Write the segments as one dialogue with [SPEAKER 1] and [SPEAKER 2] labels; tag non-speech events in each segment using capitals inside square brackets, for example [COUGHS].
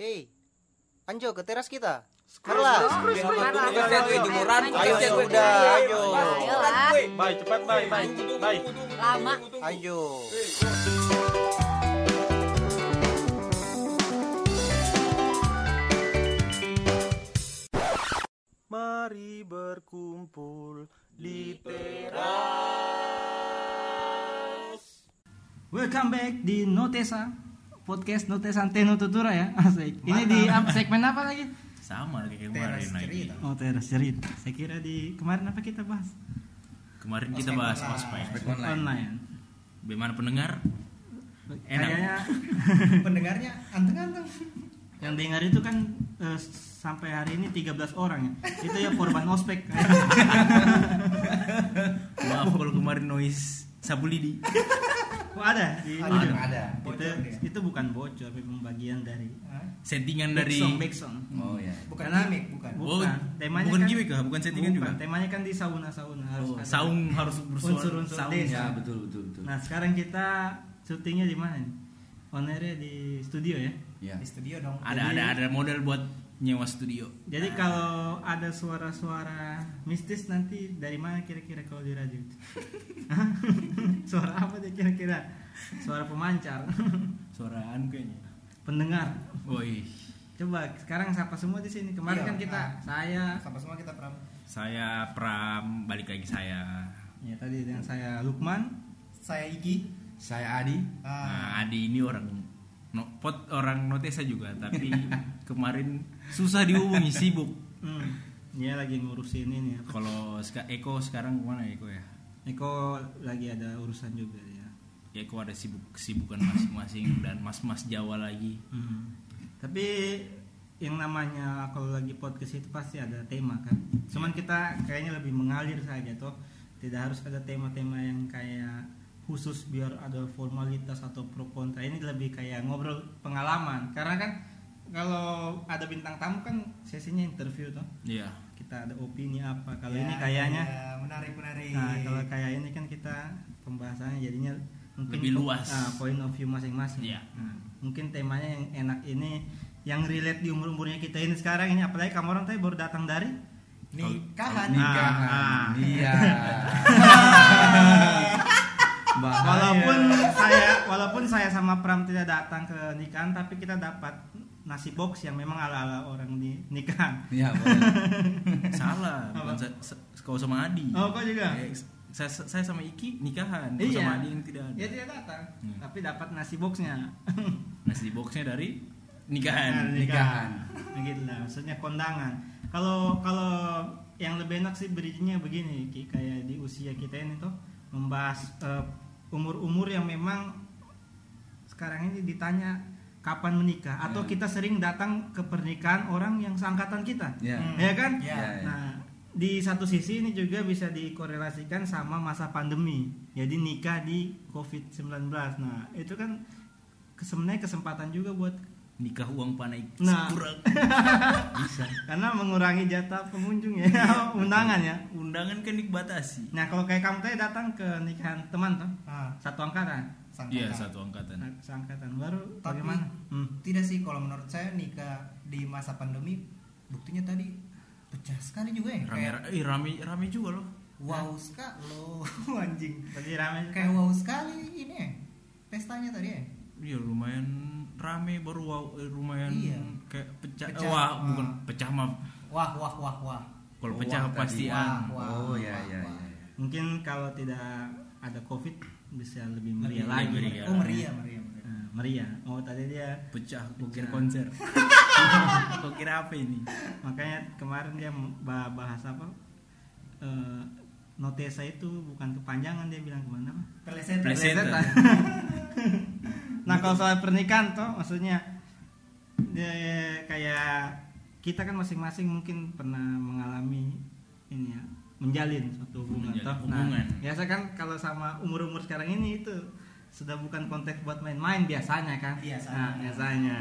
[SPEAKER 1] Hei, Anjo ke teras kita.
[SPEAKER 2] Screw.
[SPEAKER 3] Ayo,
[SPEAKER 2] Ayo,
[SPEAKER 1] udah, ayo.
[SPEAKER 4] Baik, cepat, baik, baik, baik.
[SPEAKER 2] Lama.
[SPEAKER 1] Ayo.
[SPEAKER 4] Mari berkumpul di teras.
[SPEAKER 5] Welcome back di Notesa podcast Notesa Anteno Tutura ya [LAUGHS] asik. Ini di segmen apa lagi?
[SPEAKER 3] sama kayak kemarin lagi
[SPEAKER 5] Oh teras cerita. Saya kira di kemarin apa kita bahas?
[SPEAKER 3] kemarin kita bahas ospek
[SPEAKER 5] Online.
[SPEAKER 3] bagaimana pendengar Enak.
[SPEAKER 5] Kayaknya [LAUGHS]
[SPEAKER 6] pendengarnya anteng-anteng
[SPEAKER 5] yang dengar itu kan eh, sampai hari ini 13 orang ya. Itu ya korban ospek. [LAUGHS]
[SPEAKER 3] maaf kalau kemarin noise sabu lidi
[SPEAKER 5] Oh, ada di
[SPEAKER 6] ada ada
[SPEAKER 5] Itu,
[SPEAKER 6] bocor dia
[SPEAKER 5] itu bukan bocor, tapi pembagian dari
[SPEAKER 6] Hah?
[SPEAKER 3] settingan dari
[SPEAKER 5] song, back song.
[SPEAKER 7] Oh ya.
[SPEAKER 6] bukan
[SPEAKER 5] Karena-
[SPEAKER 6] gimmick bukan
[SPEAKER 5] Bu-
[SPEAKER 3] oh
[SPEAKER 5] Bukan. Temanya
[SPEAKER 3] bukan
[SPEAKER 5] kan-
[SPEAKER 3] gimmick kah bukan settingan
[SPEAKER 5] Bukan,
[SPEAKER 3] juga
[SPEAKER 5] Temanya kan di sauna sauna harus
[SPEAKER 3] oh,
[SPEAKER 5] ada
[SPEAKER 3] saung harus bersuara
[SPEAKER 5] unsur-unsur
[SPEAKER 3] saung
[SPEAKER 5] desa.
[SPEAKER 7] Ya betul betul betul.
[SPEAKER 5] Nah sekarang kita syutingnya di mana? nih? Onernya di studio ya.
[SPEAKER 7] Ya.
[SPEAKER 6] di studio dong
[SPEAKER 3] ada ada ada model buat nyewa studio
[SPEAKER 5] Jadi kalau ada suara-suara mistis nanti dari mana kira-kira kalau di radio? itu? Hah? [LAUGHS] suara apa deh kira-kira? Suara pemancar, [LAUGHS]
[SPEAKER 3] suaraan kayaknya
[SPEAKER 5] pendengar.
[SPEAKER 3] woi
[SPEAKER 5] Coba sekarang siapa semua di sini? Kemarin
[SPEAKER 6] Iya,
[SPEAKER 5] kan kita
[SPEAKER 6] nah.
[SPEAKER 5] saya
[SPEAKER 6] sama semua kita pram
[SPEAKER 3] saya Pram balik lagi saya
[SPEAKER 5] ya tadi dengan saya Lukman.
[SPEAKER 6] saya Iki
[SPEAKER 7] Saya Adi.
[SPEAKER 6] ah,
[SPEAKER 3] nah Adi ini orang no, pot orang notesa juga tapi [LAUGHS] kemarin susah dihubungi sibuk
[SPEAKER 5] Hmm. Dia lagi ngurusin ini ya.
[SPEAKER 3] kalau Eko sekarang ke mana Eko ya
[SPEAKER 5] Eko lagi ada urusan juga ya.
[SPEAKER 3] Eko ada sibuk kesibukan masing-masing [COUGHS] dan mas-mas Jawa lagi
[SPEAKER 5] Hmm. Tapi yang namanya kalau lagi podcast itu pasti ada tema kan. Cuman kita kayaknya lebih mengalir saja toh. Tidak harus ada tema-tema yang kayak khusus biar ada formalitas atau pro kontra. Ini lebih kayak ngobrol pengalaman. Karena kan kalau ada bintang tamu kan sesinya interview toh.
[SPEAKER 3] iya
[SPEAKER 5] Kita ada opini apa. Kalau
[SPEAKER 6] ya,
[SPEAKER 5] ini kayaknya
[SPEAKER 6] ya, menarik menarik
[SPEAKER 5] Nah, kalau kayak ini kan kita pembahasannya jadinya mungkin
[SPEAKER 3] Lebih luas.
[SPEAKER 5] ah, point of view masing-masing.
[SPEAKER 3] Iya.
[SPEAKER 5] Nah, mungkin temanya yang enak ini yang relate di umur-umurnya kita ini sekarang ini apalagi kamu orang tadi baru datang dari
[SPEAKER 6] nikahan
[SPEAKER 7] Nikahan.
[SPEAKER 5] Ah.
[SPEAKER 7] Iya. [LAUGHS] [LAUGHS] Bahaya.
[SPEAKER 5] walaupun saya walaupun saya sama Pram tidak datang ke nikahan tapi kita dapat nasi box yang memang ala-ala orang di nikahan.
[SPEAKER 7] Iya, [LAUGHS]
[SPEAKER 3] salah bukan kau sama Adi
[SPEAKER 5] Oh, kau juga?
[SPEAKER 3] Eh, saya, saya sama Iki nikahan kau
[SPEAKER 5] Iya.
[SPEAKER 3] sama Adi yang tidak ada
[SPEAKER 5] Dia tidak datang,
[SPEAKER 3] Hmm.
[SPEAKER 5] tapi dapat nasi boxnya. [LAUGHS]
[SPEAKER 3] nasi boxnya dari nikahan
[SPEAKER 7] Nikahan.
[SPEAKER 5] Begitu lah, maksudnya kondangan. Kalau kalau yang lebih enak sih bridgingnya begini, Ki. kayak di usia kita ini tuh membahas eh, umur-umur yang memang sekarang ini ditanya kapan menikah atau
[SPEAKER 7] Ya.
[SPEAKER 5] kita sering datang ke pernikahan orang yang seangkatan kita,
[SPEAKER 7] Ya.
[SPEAKER 6] Hmm.
[SPEAKER 5] ya kan?
[SPEAKER 6] Ya.
[SPEAKER 7] Ya.
[SPEAKER 5] Nah, di satu sisi ini juga bisa dikorelasikan sama masa pandemi. Jadi nikah di COVID-19. Nah, itu kan sebenarnya kesempatan juga buat
[SPEAKER 3] nikah uang panai
[SPEAKER 5] Nah.
[SPEAKER 3] kurang [LAUGHS]
[SPEAKER 7] Bisa.
[SPEAKER 5] karena mengurangi jatah pengunjung ya [LAUGHS] undangan ya.
[SPEAKER 3] Undangan kan dibatasi.
[SPEAKER 5] Nah kalau kayak kamu tadi datang ke nikahan teman tuh
[SPEAKER 6] Ah,
[SPEAKER 5] satu angkatan.
[SPEAKER 3] Iya satu angkatan.
[SPEAKER 5] Nah, seangkatan baru
[SPEAKER 6] Tapi-
[SPEAKER 5] bagaimana? Hmm.
[SPEAKER 6] tidak sih kalau menurut saya nikah di masa pandemi buktinya tadi pecah sekali juga ya.
[SPEAKER 3] Rame
[SPEAKER 6] kayak
[SPEAKER 3] eh, rame rame juga loh.
[SPEAKER 6] Wow sekali lo [LAUGHS] anjing.
[SPEAKER 5] Tadi rame
[SPEAKER 6] kayak wow sekali ini ya pestanya tadi ya.
[SPEAKER 3] Iya lumayan rame baru wow, eh, lumayan
[SPEAKER 6] Iya.
[SPEAKER 3] kayak pecah,
[SPEAKER 6] Pecah.
[SPEAKER 3] wah
[SPEAKER 6] Ah.
[SPEAKER 3] bukan pecah mah
[SPEAKER 6] wah wah wah wah
[SPEAKER 3] kalau
[SPEAKER 7] Oh,
[SPEAKER 3] pecah
[SPEAKER 7] wah,
[SPEAKER 3] pasti
[SPEAKER 7] tadi.
[SPEAKER 3] an
[SPEAKER 6] Wah.
[SPEAKER 7] Oh ya ya
[SPEAKER 6] Wah.
[SPEAKER 7] ya.
[SPEAKER 5] mungkin kalau tidak ada covid bisa lebih meriah lagi
[SPEAKER 3] meriah.
[SPEAKER 6] oh meriah meriah meriah
[SPEAKER 5] Nah, meriah oh tadi dia
[SPEAKER 3] pecah
[SPEAKER 5] Pecah.
[SPEAKER 3] konser [LAUGHS] kok kira apa ini
[SPEAKER 5] makanya kemarin dia bah- bahas apa Eh, notesa itu bukan kepanjangan dia bilang ke mana
[SPEAKER 6] Pelesetan. [LAUGHS] [LAUGHS]
[SPEAKER 5] Nah kalau soal pernikahan toh maksudnya ya, kayak kita kan masing-masing mungkin pernah mengalami ini ya menjalin suatu hubungan
[SPEAKER 3] Menjalin
[SPEAKER 5] toh.
[SPEAKER 3] hubungan.
[SPEAKER 5] Nah, biasa kan kalau sama umur-umur sekarang ini itu sudah bukan konteks buat main-main biasanya kan.
[SPEAKER 6] Biasanya.
[SPEAKER 5] Nah, biasanya.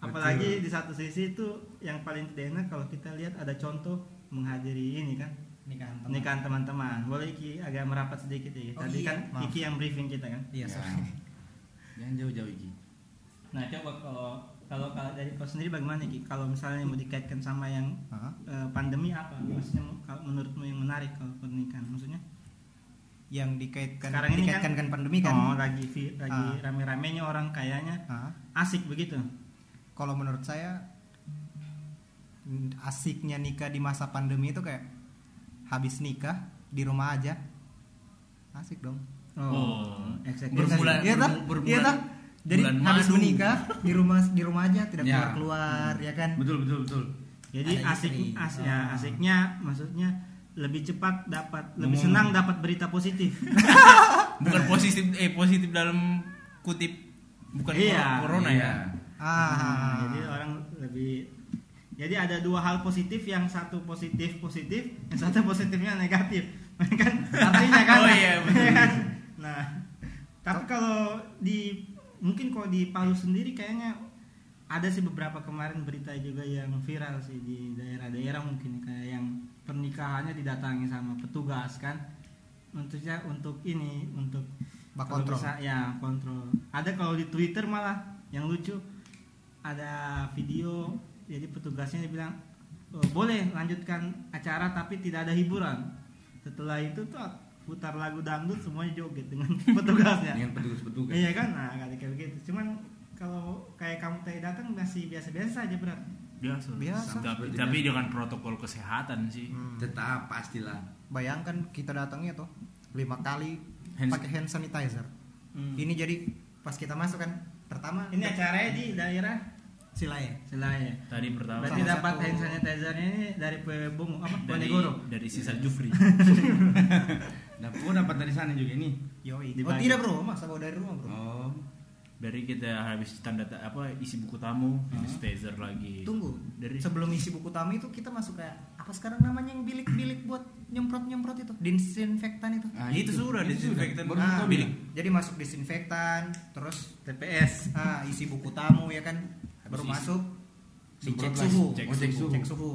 [SPEAKER 5] Apalagi di satu sisi itu yang paling tidak enak kalau kita lihat ada contoh menghadiri ini kan
[SPEAKER 6] nikahan teman.
[SPEAKER 5] nikahan teman-teman. Boleh Iki agak merapat sedikit ya.
[SPEAKER 6] Oh
[SPEAKER 5] Tadi
[SPEAKER 6] iya,
[SPEAKER 5] kan
[SPEAKER 6] maaf.
[SPEAKER 5] Iki yang briefing kita kan.
[SPEAKER 6] iya
[SPEAKER 7] Ya. Jangan jauh-jauh Iki.
[SPEAKER 5] Nah coba kalau kalau dari kau sendiri bagaimana Ki? Kalau misalnya mau dikaitkan sama yang eh, pandemi apa? Maksudnya kalau menurutmu yang menarik kalau pernikahan? Maksudnya?
[SPEAKER 6] yang dikaitkan
[SPEAKER 5] Sekarang ini
[SPEAKER 6] dikaitkan
[SPEAKER 5] kan-
[SPEAKER 6] dengan pandemi kan
[SPEAKER 5] Oh, lagi lagi
[SPEAKER 6] Ah.
[SPEAKER 5] rame-ramenya orang kayaknya
[SPEAKER 6] Hah?
[SPEAKER 5] asik begitu.
[SPEAKER 6] kalau menurut saya asiknya nikah di masa pandemi itu kayak habis nikah di rumah aja asik dong
[SPEAKER 3] Oh,
[SPEAKER 5] exactly.
[SPEAKER 3] berbulan
[SPEAKER 6] iya toh
[SPEAKER 3] berbulan-
[SPEAKER 6] iya toh jadi
[SPEAKER 3] bulan
[SPEAKER 6] habis
[SPEAKER 3] madu.
[SPEAKER 6] menikah di rumah di rumah aja tidak
[SPEAKER 7] Ya.
[SPEAKER 6] keluar keluar ya kan
[SPEAKER 7] Betul betul betul.
[SPEAKER 5] Jadi
[SPEAKER 6] Ada
[SPEAKER 5] asik as,
[SPEAKER 6] Ah.
[SPEAKER 5] ya asiknya maksudnya lebih cepat dapat lebih
[SPEAKER 7] Ngomong.
[SPEAKER 5] senang dapat berita positif. [LAUGHS]
[SPEAKER 3] bukan positif eh positif dalam kutip bukan
[SPEAKER 5] Iya.
[SPEAKER 3] corona ya.
[SPEAKER 6] ah
[SPEAKER 5] Nah, jadi orang lebih jadi ada dua hal positif yang satu positif positif yang satu positifnya negatif [LAUGHS] kan artinya kan
[SPEAKER 3] Oh iya, betul. [LAUGHS]
[SPEAKER 5] Ya kan? Nah tapi kalau di mungkin kalau di Palu sendiri kayaknya ada sih beberapa kemarin berita juga yang viral sih di daerah-daerah mungkin kayak yang pernikahannya didatangi sama petugas kan. Untuknya untuk ini untuk
[SPEAKER 6] Bak kontrol.
[SPEAKER 5] bisa- ya kontrol. Ada kalau di Twitter malah yang lucu ada video jadi petugasnya dibilang "Oh, boleh lanjutkan acara tapi tidak ada hiburan. Setelah itu tuh putar lagu dangdut semuanya joget dengan [LAUGHS] petugasnya
[SPEAKER 7] Dengan petugas-petugas.
[SPEAKER 5] iya kan nah kali kayak begitu cuman kalau kayak kamu tadi datang masih biasa-biasa aja berat
[SPEAKER 3] Biasa.
[SPEAKER 6] Biasa.
[SPEAKER 3] Tapi, tapi dengan protokol kesehatan sih.
[SPEAKER 6] Hmm.
[SPEAKER 7] Tetap pastilah.
[SPEAKER 6] bayangkan kita datangnya tuh lima kali
[SPEAKER 3] Hand-
[SPEAKER 6] pakai hand sanitizer ini jadi pas kita masuk kan pertama
[SPEAKER 5] ini acaranya di daerah
[SPEAKER 6] Silae
[SPEAKER 5] Selaya
[SPEAKER 3] Tadi pertama
[SPEAKER 5] berarti
[SPEAKER 6] Salah
[SPEAKER 5] dapat
[SPEAKER 6] satu-
[SPEAKER 5] hand sanitizer-nya ini dari Pebung apa
[SPEAKER 3] dari
[SPEAKER 5] Ponegoro
[SPEAKER 3] dari sisa Jufri. [LAUGHS]
[SPEAKER 7] Nah, gua dapat dari sana juga ini.
[SPEAKER 6] Yoi. Oh
[SPEAKER 5] Dibagi.
[SPEAKER 6] tidak bro, masa bawa dari rumah bro?
[SPEAKER 7] Oh.
[SPEAKER 3] dari kita habis tanda apa isi buku tamu, sanitizer lagi.
[SPEAKER 6] Tunggu.
[SPEAKER 3] Dari
[SPEAKER 6] Sebelum isi buku tamu itu kita masuk kayak apa sekarang namanya yang bilik-bilik buat nyemprot-nyemprot itu? Disinfektan itu.
[SPEAKER 7] Ah,
[SPEAKER 3] itu sudah
[SPEAKER 7] Itu
[SPEAKER 3] disinfektan.
[SPEAKER 7] Baru
[SPEAKER 6] Ah,
[SPEAKER 3] bilik.
[SPEAKER 6] Jadi masuk disinfektan, terus
[SPEAKER 5] TPS
[SPEAKER 6] ah, isi buku tamu ya kan, baru masuk dicek suhu,
[SPEAKER 3] lagi, cek
[SPEAKER 6] Oh, cek
[SPEAKER 7] suhu.
[SPEAKER 6] cek suhu.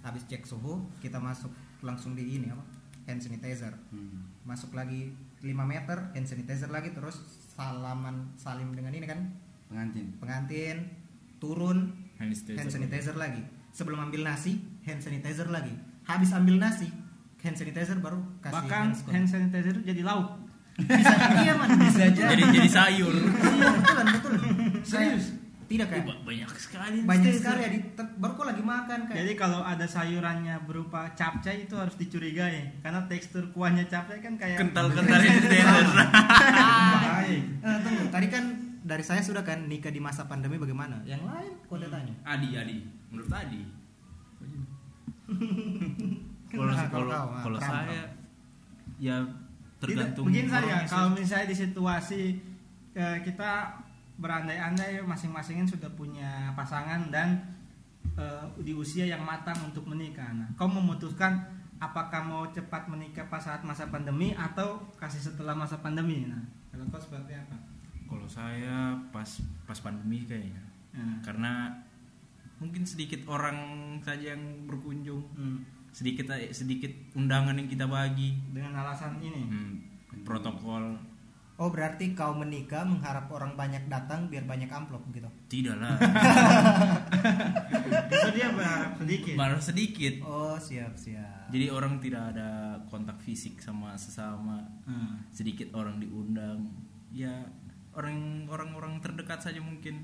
[SPEAKER 6] Habis cek suhu, kita masuk langsung di ini apa? Hand sanitizer.
[SPEAKER 7] Hmm.
[SPEAKER 6] Masuk lagi 5 meter, hand sanitizer lagi, terus salaman salim dengan ini kan
[SPEAKER 7] Pengantin.
[SPEAKER 6] pengantin turun
[SPEAKER 3] hand sanitizer.
[SPEAKER 6] hand sanitizer lagi sebelum ambil nasi hand sanitizer lagi habis ambil nasi hand sanitizer baru kasih
[SPEAKER 5] bahkan hand sanitizer jadi lauk
[SPEAKER 6] bisa iya man bisa [LAUGHS] aja
[SPEAKER 3] Jadi jadi sayur.
[SPEAKER 6] iya betulan betul
[SPEAKER 7] Serius?
[SPEAKER 6] Tidak kan
[SPEAKER 3] Ba- banyak sekali.
[SPEAKER 6] banyak sekali ya di baru kok lagi makan kan
[SPEAKER 5] jadi kalau ada sayurannya berupa capcay itu harus dicurigai. Karena tekstur kuahnya capcay kan kayak
[SPEAKER 3] kental-kental [LAUGHS] sanitizer.
[SPEAKER 5] bahaya
[SPEAKER 6] Eh, tunggu. Tadi kan dari saya sudah kan nikah di masa pandemi bagaimana? Yang lain kok dia tanya?
[SPEAKER 3] Adi, Adi. Menurut Adi. [LAUGHS] Kalau
[SPEAKER 6] Nah,
[SPEAKER 3] kalau
[SPEAKER 6] kau, ah,
[SPEAKER 3] kalau saya ya tergantung
[SPEAKER 5] begini saja
[SPEAKER 3] orangnya
[SPEAKER 5] kalau misalnya di situasi eh, kita berandai-andai masing-masingin sudah punya pasangan dan eh, di usia yang matang untuk menikah. Nah kau memutuskan apakah mau cepat menikah pas saat masa pandemi atau kasih setelah masa pandemi. Nah kalau kau seperti apa?
[SPEAKER 3] Kalau saya pas pas pandemi kayaknya.
[SPEAKER 5] Nah,
[SPEAKER 3] Karena mungkin sedikit orang saja yang berkunjung.
[SPEAKER 5] hmm,
[SPEAKER 3] Sedikit sedikit undangan yang kita bagi.
[SPEAKER 5] dengan alasan ini?
[SPEAKER 3] Hmm, protokol
[SPEAKER 6] oh berarti kau menikah mengharap orang banyak datang biar banyak amplop gitu
[SPEAKER 3] tidak lah. [LAUGHS]
[SPEAKER 5] itu dia berharap sedikit
[SPEAKER 3] Baru sedikit.
[SPEAKER 6] oh siap siap
[SPEAKER 3] Jadi orang tidak ada kontak fisik sama sesama.
[SPEAKER 5] Hmm.
[SPEAKER 3] Sedikit orang diundang. Ya orang orang-orang terdekat saja mungkin.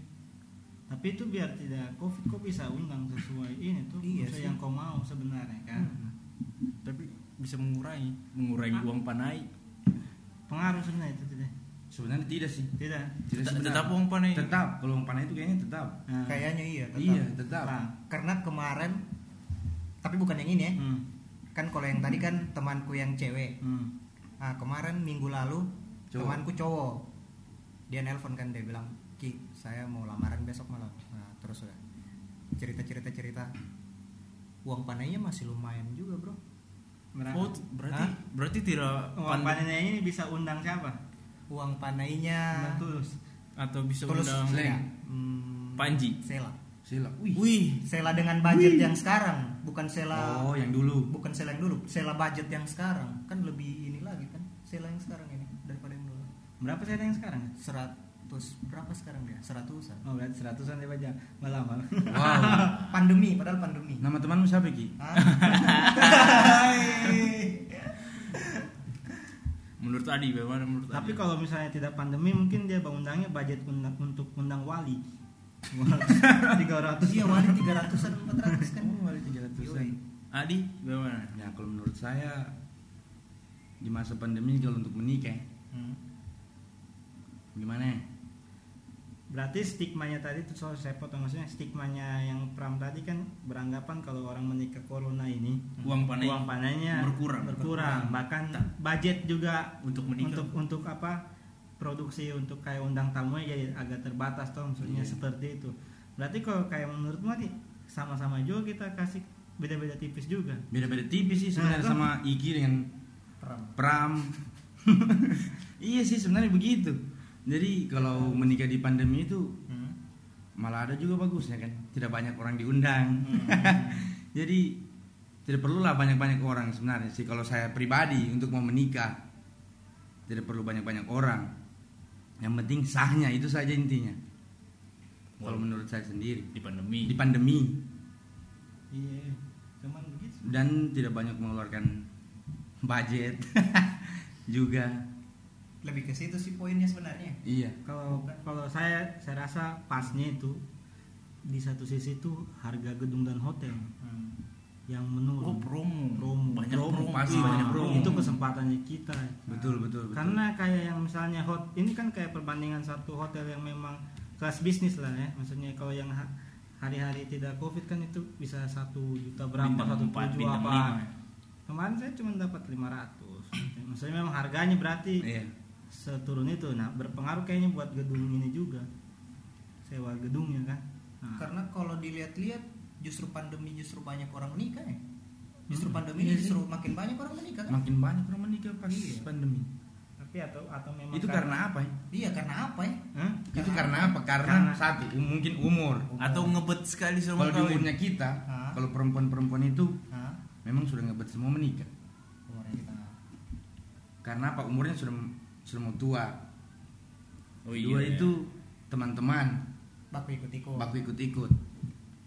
[SPEAKER 5] Tapi itu biar tidak covid kok bisa undang sesuai ini tuh
[SPEAKER 6] Iya
[SPEAKER 5] sesuai
[SPEAKER 6] sih.
[SPEAKER 5] yang kau mau sebenarnya kan.
[SPEAKER 6] Hmm.
[SPEAKER 3] Tapi bisa mengurangi, mengurangi
[SPEAKER 5] Ah.
[SPEAKER 3] uang panai.
[SPEAKER 5] Pengaruh sebenarnya itu tidak.
[SPEAKER 7] Sebenarnya tidak sih.
[SPEAKER 5] Tidak.
[SPEAKER 7] Tidak
[SPEAKER 3] Tetap- tetap uang panai.
[SPEAKER 7] Tetap. Kalau uang panai itu kayaknya tetap.
[SPEAKER 5] Nah,
[SPEAKER 6] kayaknya iya tetap.
[SPEAKER 7] Iya, tetap.
[SPEAKER 5] Nah,
[SPEAKER 6] karena kemarin tapi bukan yang ini ya
[SPEAKER 5] hmm,
[SPEAKER 6] kan kalau yang tadi kan temanku yang cewek
[SPEAKER 5] hmm.
[SPEAKER 6] nah kemarin minggu lalu
[SPEAKER 7] Cowok.
[SPEAKER 6] temanku cowok dia nelpon kan dia bilang ki saya mau lamaran besok malam nah terus udah cerita cerita cerita uang panainya masih lumayan juga bro
[SPEAKER 5] Berapa?
[SPEAKER 3] Oh, berarti
[SPEAKER 6] Hah?
[SPEAKER 3] berarti tidak
[SPEAKER 5] Uang
[SPEAKER 3] pan-
[SPEAKER 5] panennya ini bisa undang siapa?
[SPEAKER 6] uang panainya
[SPEAKER 5] tulus.
[SPEAKER 3] atau bisa
[SPEAKER 6] tulus
[SPEAKER 3] undang
[SPEAKER 6] enggak? Hmm,
[SPEAKER 3] Panji.
[SPEAKER 6] Sela
[SPEAKER 7] Sila. Wih.
[SPEAKER 6] wih Sela dengan budget yang sekarang bukan Sela
[SPEAKER 7] Oh, yang dulu.
[SPEAKER 6] bukan Sela yang dulu Sela budget yang sekarang kan lebih ini lagi kan Sela yang sekarang ini daripada yang dulu
[SPEAKER 5] Berapa saya yang sekarang?
[SPEAKER 6] serat berapa sekarang dia? Seratusan.
[SPEAKER 5] Oh berarti seratusan dia baca nggak lama.
[SPEAKER 7] Wow. [LAUGHS]
[SPEAKER 6] Pandemi, padahal pandemi.
[SPEAKER 7] Nama temanmu siapa Ki? [LAUGHS]
[SPEAKER 3] Menurut Adi bagaimana menurut
[SPEAKER 5] Tapi
[SPEAKER 3] Adi?
[SPEAKER 5] kalau misalnya tidak pandemi mungkin dia undangnya budget undang, untuk undang wali. [LAUGHS] Tiga ratus.
[SPEAKER 6] Iya, wali 300-an 400 kan.
[SPEAKER 7] Oh, wali 300-an.
[SPEAKER 6] Yoi.
[SPEAKER 3] Adi bagaimana?
[SPEAKER 7] Ya kalau menurut saya di masa pandemi kalau untuk menikah
[SPEAKER 6] Hmm.
[SPEAKER 7] gimana ya?
[SPEAKER 5] Berarti stigmanya tadi itu soal saya potong maksudnya stigmanya yang Pram tadi kan beranggapan kalau orang menikah corona ini
[SPEAKER 3] Uang panai
[SPEAKER 5] uang panainya
[SPEAKER 3] berkurang.
[SPEAKER 5] berkurang bahkan budget juga
[SPEAKER 3] untuk menikah.
[SPEAKER 5] untuk untuk apa produksi untuk kayak undang tamunya jadi agak terbatas toh maksudnya
[SPEAKER 7] Iya.
[SPEAKER 5] seperti itu berarti kalau kayak menurut Mati sama-sama juga kita kasih beda-beda tipis juga
[SPEAKER 7] Beda-beda tipis sih sebenarnya
[SPEAKER 5] Nah,
[SPEAKER 7] sama Iki dengan
[SPEAKER 6] Pram.
[SPEAKER 7] Pram. [LAUGHS] iya sih sebenarnya begitu. Jadi kalau menikah di pandemi itu
[SPEAKER 6] Hmm.
[SPEAKER 7] malah ada juga bagusnya kan. Tidak banyak orang diundang. [LAUGHS] Jadi tidak perlulah banyak-banyak orang sebenarnya sih kalau saya pribadi untuk mau menikah. Tidak perlu banyak-banyak orang. Yang penting sahnya itu saja intinya. Kalau
[SPEAKER 3] Walaupun
[SPEAKER 7] menurut saya sendiri
[SPEAKER 3] di pandemi.
[SPEAKER 7] di pandemi
[SPEAKER 5] iya cuman begitu
[SPEAKER 7] dan tidak banyak mengeluarkan budget [LAUGHS] juga.
[SPEAKER 6] Lebih ke situ sih poinnya sebenarnya.
[SPEAKER 7] Iya.
[SPEAKER 5] kalau kalau saya saya rasa pasnya itu di satu sisi itu harga gedung dan hotel
[SPEAKER 6] Hmm.
[SPEAKER 5] yang
[SPEAKER 3] Oh
[SPEAKER 5] menurun
[SPEAKER 3] promo.
[SPEAKER 5] promo
[SPEAKER 3] Banyak
[SPEAKER 5] promo,
[SPEAKER 3] promo.
[SPEAKER 7] pasti
[SPEAKER 5] Ah,
[SPEAKER 7] banyak promo.
[SPEAKER 5] itu kesempatannya kita
[SPEAKER 7] Betul betul betul.
[SPEAKER 5] karena kayak yang misalnya hot ini kan kayak perbandingan satu hotel yang memang kelas bisnis lah ya maksudnya kalau yang ha- hari-hari tidak covid kan itu bisa satu juta berapa satu tujuh apa
[SPEAKER 3] lima.
[SPEAKER 5] kemarin saya cuma dapat 500 maksudnya memang harganya berarti
[SPEAKER 7] Iya.
[SPEAKER 5] Seturun itu nah berpengaruh kayaknya buat gedung ini juga sewa gedungnya kan Nah,
[SPEAKER 6] Karena kalau dilihat-lihat justru pandemi justru banyak orang menikah ya. Justru
[SPEAKER 5] Hmm,
[SPEAKER 6] pandemi
[SPEAKER 5] iya
[SPEAKER 6] justru makin banyak orang menikah kan?
[SPEAKER 7] Makin banyak orang menikah pas
[SPEAKER 6] Iya.
[SPEAKER 7] pandemi.
[SPEAKER 5] tapi atau atau memang
[SPEAKER 7] Itu karena apa ya?
[SPEAKER 6] Iya, karena apa ya?
[SPEAKER 5] Hah?
[SPEAKER 7] Itu karena apa? Karena,
[SPEAKER 5] Karena-
[SPEAKER 7] satu um- mungkin umur.
[SPEAKER 3] Atau ngebet sekali sama
[SPEAKER 7] Kalau
[SPEAKER 3] kawin.
[SPEAKER 7] umurnya kita,
[SPEAKER 6] Hah?
[SPEAKER 7] kalau perempuan-perempuan itu
[SPEAKER 6] Hah?
[SPEAKER 7] memang sudah ngebet semua menikah.
[SPEAKER 6] Umurnya kita.
[SPEAKER 7] Karena apa? Umurnya sudah mau tua.
[SPEAKER 3] Oh
[SPEAKER 7] Dua
[SPEAKER 3] iya.
[SPEAKER 7] itu teman-teman
[SPEAKER 6] Baku ikut-ikut.
[SPEAKER 7] baku ikut-ikut.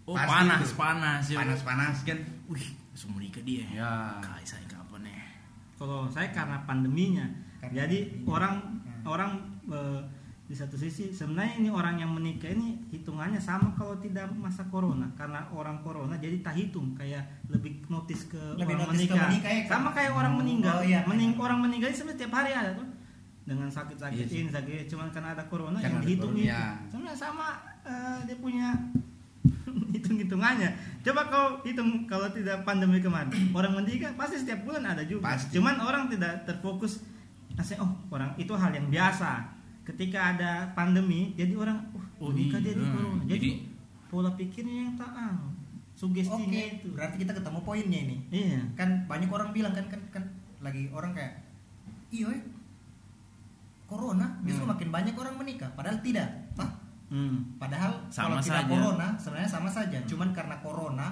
[SPEAKER 3] Oh
[SPEAKER 7] Pasti
[SPEAKER 3] panas
[SPEAKER 7] itu.
[SPEAKER 3] panas ya.
[SPEAKER 7] Panas-panas kan?
[SPEAKER 3] Wih, langsung menikah dia.
[SPEAKER 7] Ya.
[SPEAKER 3] Kai saya kapan ya?
[SPEAKER 5] kalau saya karena pandeminya
[SPEAKER 6] Karena
[SPEAKER 5] jadi
[SPEAKER 6] pandeminya.
[SPEAKER 5] orang
[SPEAKER 6] Hmm.
[SPEAKER 5] orang eh, di satu sisi sebenarnya ini orang yang menikah ini hitungannya sama kalau tidak masa corona karena orang corona jadi tak hitung kayak lebih notice ke
[SPEAKER 6] Lebih
[SPEAKER 5] orang
[SPEAKER 6] notice ke
[SPEAKER 5] menikah
[SPEAKER 6] menikah ya, kan?
[SPEAKER 5] sama kayak orang
[SPEAKER 6] Oh,
[SPEAKER 5] meninggal
[SPEAKER 6] iya.
[SPEAKER 5] Mening, orang meninggal sebenarnya tiap hari ada tuh dengan sakit-sakit
[SPEAKER 7] Iya
[SPEAKER 5] ini sakit cuman karena ada corona
[SPEAKER 7] Karena
[SPEAKER 5] yang dihitung itu.
[SPEAKER 7] Ya.
[SPEAKER 5] sebenarnya sama eh, dia punya [LAUGHS] hitung-hitungannya. Coba kau hitung kalau tidak pandemi kemarin orang menikah pasti setiap bulan ada juga.
[SPEAKER 7] Pasti.
[SPEAKER 5] cuman orang tidak terfokus ngasih oh orang itu hal yang biasa. Ketika ada pandemi jadi orang uh
[SPEAKER 3] Oh,
[SPEAKER 5] menikah
[SPEAKER 3] iya.
[SPEAKER 5] jadi corona. Jadi,
[SPEAKER 3] Jadi-
[SPEAKER 5] pola pikirnya yang tak anu sugestinya
[SPEAKER 6] Oke,
[SPEAKER 5] itu.
[SPEAKER 6] berarti kita ketemu poinnya ini.
[SPEAKER 5] iya.
[SPEAKER 6] Kan banyak orang bilang kan kan kan lagi orang kayak iya eh, corona justru
[SPEAKER 5] Hmm.
[SPEAKER 6] makin banyak orang menikah padahal tidak. Hah?
[SPEAKER 5] hmm.
[SPEAKER 6] Padahal
[SPEAKER 3] Sama
[SPEAKER 6] kalau tidak
[SPEAKER 3] saja.
[SPEAKER 6] corona sebenarnya sama saja. Cuman karena corona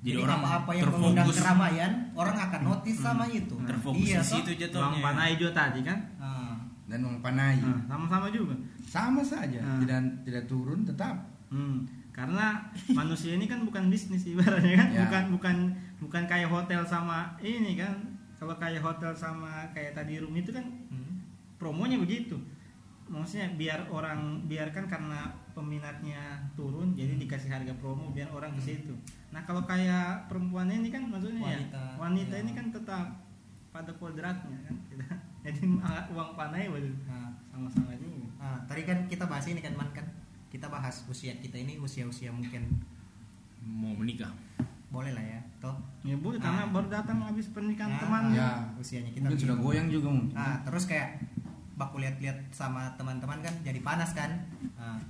[SPEAKER 3] Jadi
[SPEAKER 6] jadi,
[SPEAKER 3] orang
[SPEAKER 6] apa-apa yang
[SPEAKER 3] terfokus.
[SPEAKER 6] mengundang keramaian orang akan notice
[SPEAKER 5] Hmm.
[SPEAKER 6] sama itu.
[SPEAKER 3] Terfokus
[SPEAKER 6] iya,
[SPEAKER 3] di situ
[SPEAKER 5] uang
[SPEAKER 3] jatuhnya.
[SPEAKER 5] panai juga tadi kan
[SPEAKER 6] Ah.
[SPEAKER 7] Dan uang panai.
[SPEAKER 5] Nah, sama-sama juga
[SPEAKER 7] Sama saja.
[SPEAKER 5] Hmm.
[SPEAKER 7] Tidak tidak turun tetap.
[SPEAKER 5] Hmm, karena manusia ini kan bukan bisnis ibaratnya kan,
[SPEAKER 7] Ya.
[SPEAKER 5] bukan bukan bukan kayak hotel sama ini kan. Kalau kayak hotel sama kayak tadi room itu kan
[SPEAKER 6] Hmm.
[SPEAKER 5] Promonya begitu. Maksudnya biar orang biarkan karena peminatnya turun jadi dikasih harga promo biar orang ke situ. Nah, kalau kayak perempuan ini kan maksudnya
[SPEAKER 6] Wanita,
[SPEAKER 5] ya wanita
[SPEAKER 6] ya.
[SPEAKER 5] ini kan tetap pada kodratnya kan. [LAUGHS] Jadi uang panai betul.
[SPEAKER 6] Nah,
[SPEAKER 5] Sama-sama juga.
[SPEAKER 6] ah, tadi kan kita bahas ini kan man kan kita bahas usia kita ini usia-usia mungkin
[SPEAKER 3] Mau menikah.
[SPEAKER 6] boleh lah ya toh
[SPEAKER 5] Ya boleh karena
[SPEAKER 6] Ah.
[SPEAKER 5] baru datang habis pernikahan
[SPEAKER 6] Ah,
[SPEAKER 5] temannya.
[SPEAKER 7] Ya.
[SPEAKER 6] usianya kita
[SPEAKER 7] Mungkin sudah goyang juga mungkin.
[SPEAKER 6] Nah, terus kayak baku lihat-lihat sama teman-teman kan jadi panas kan. Nah,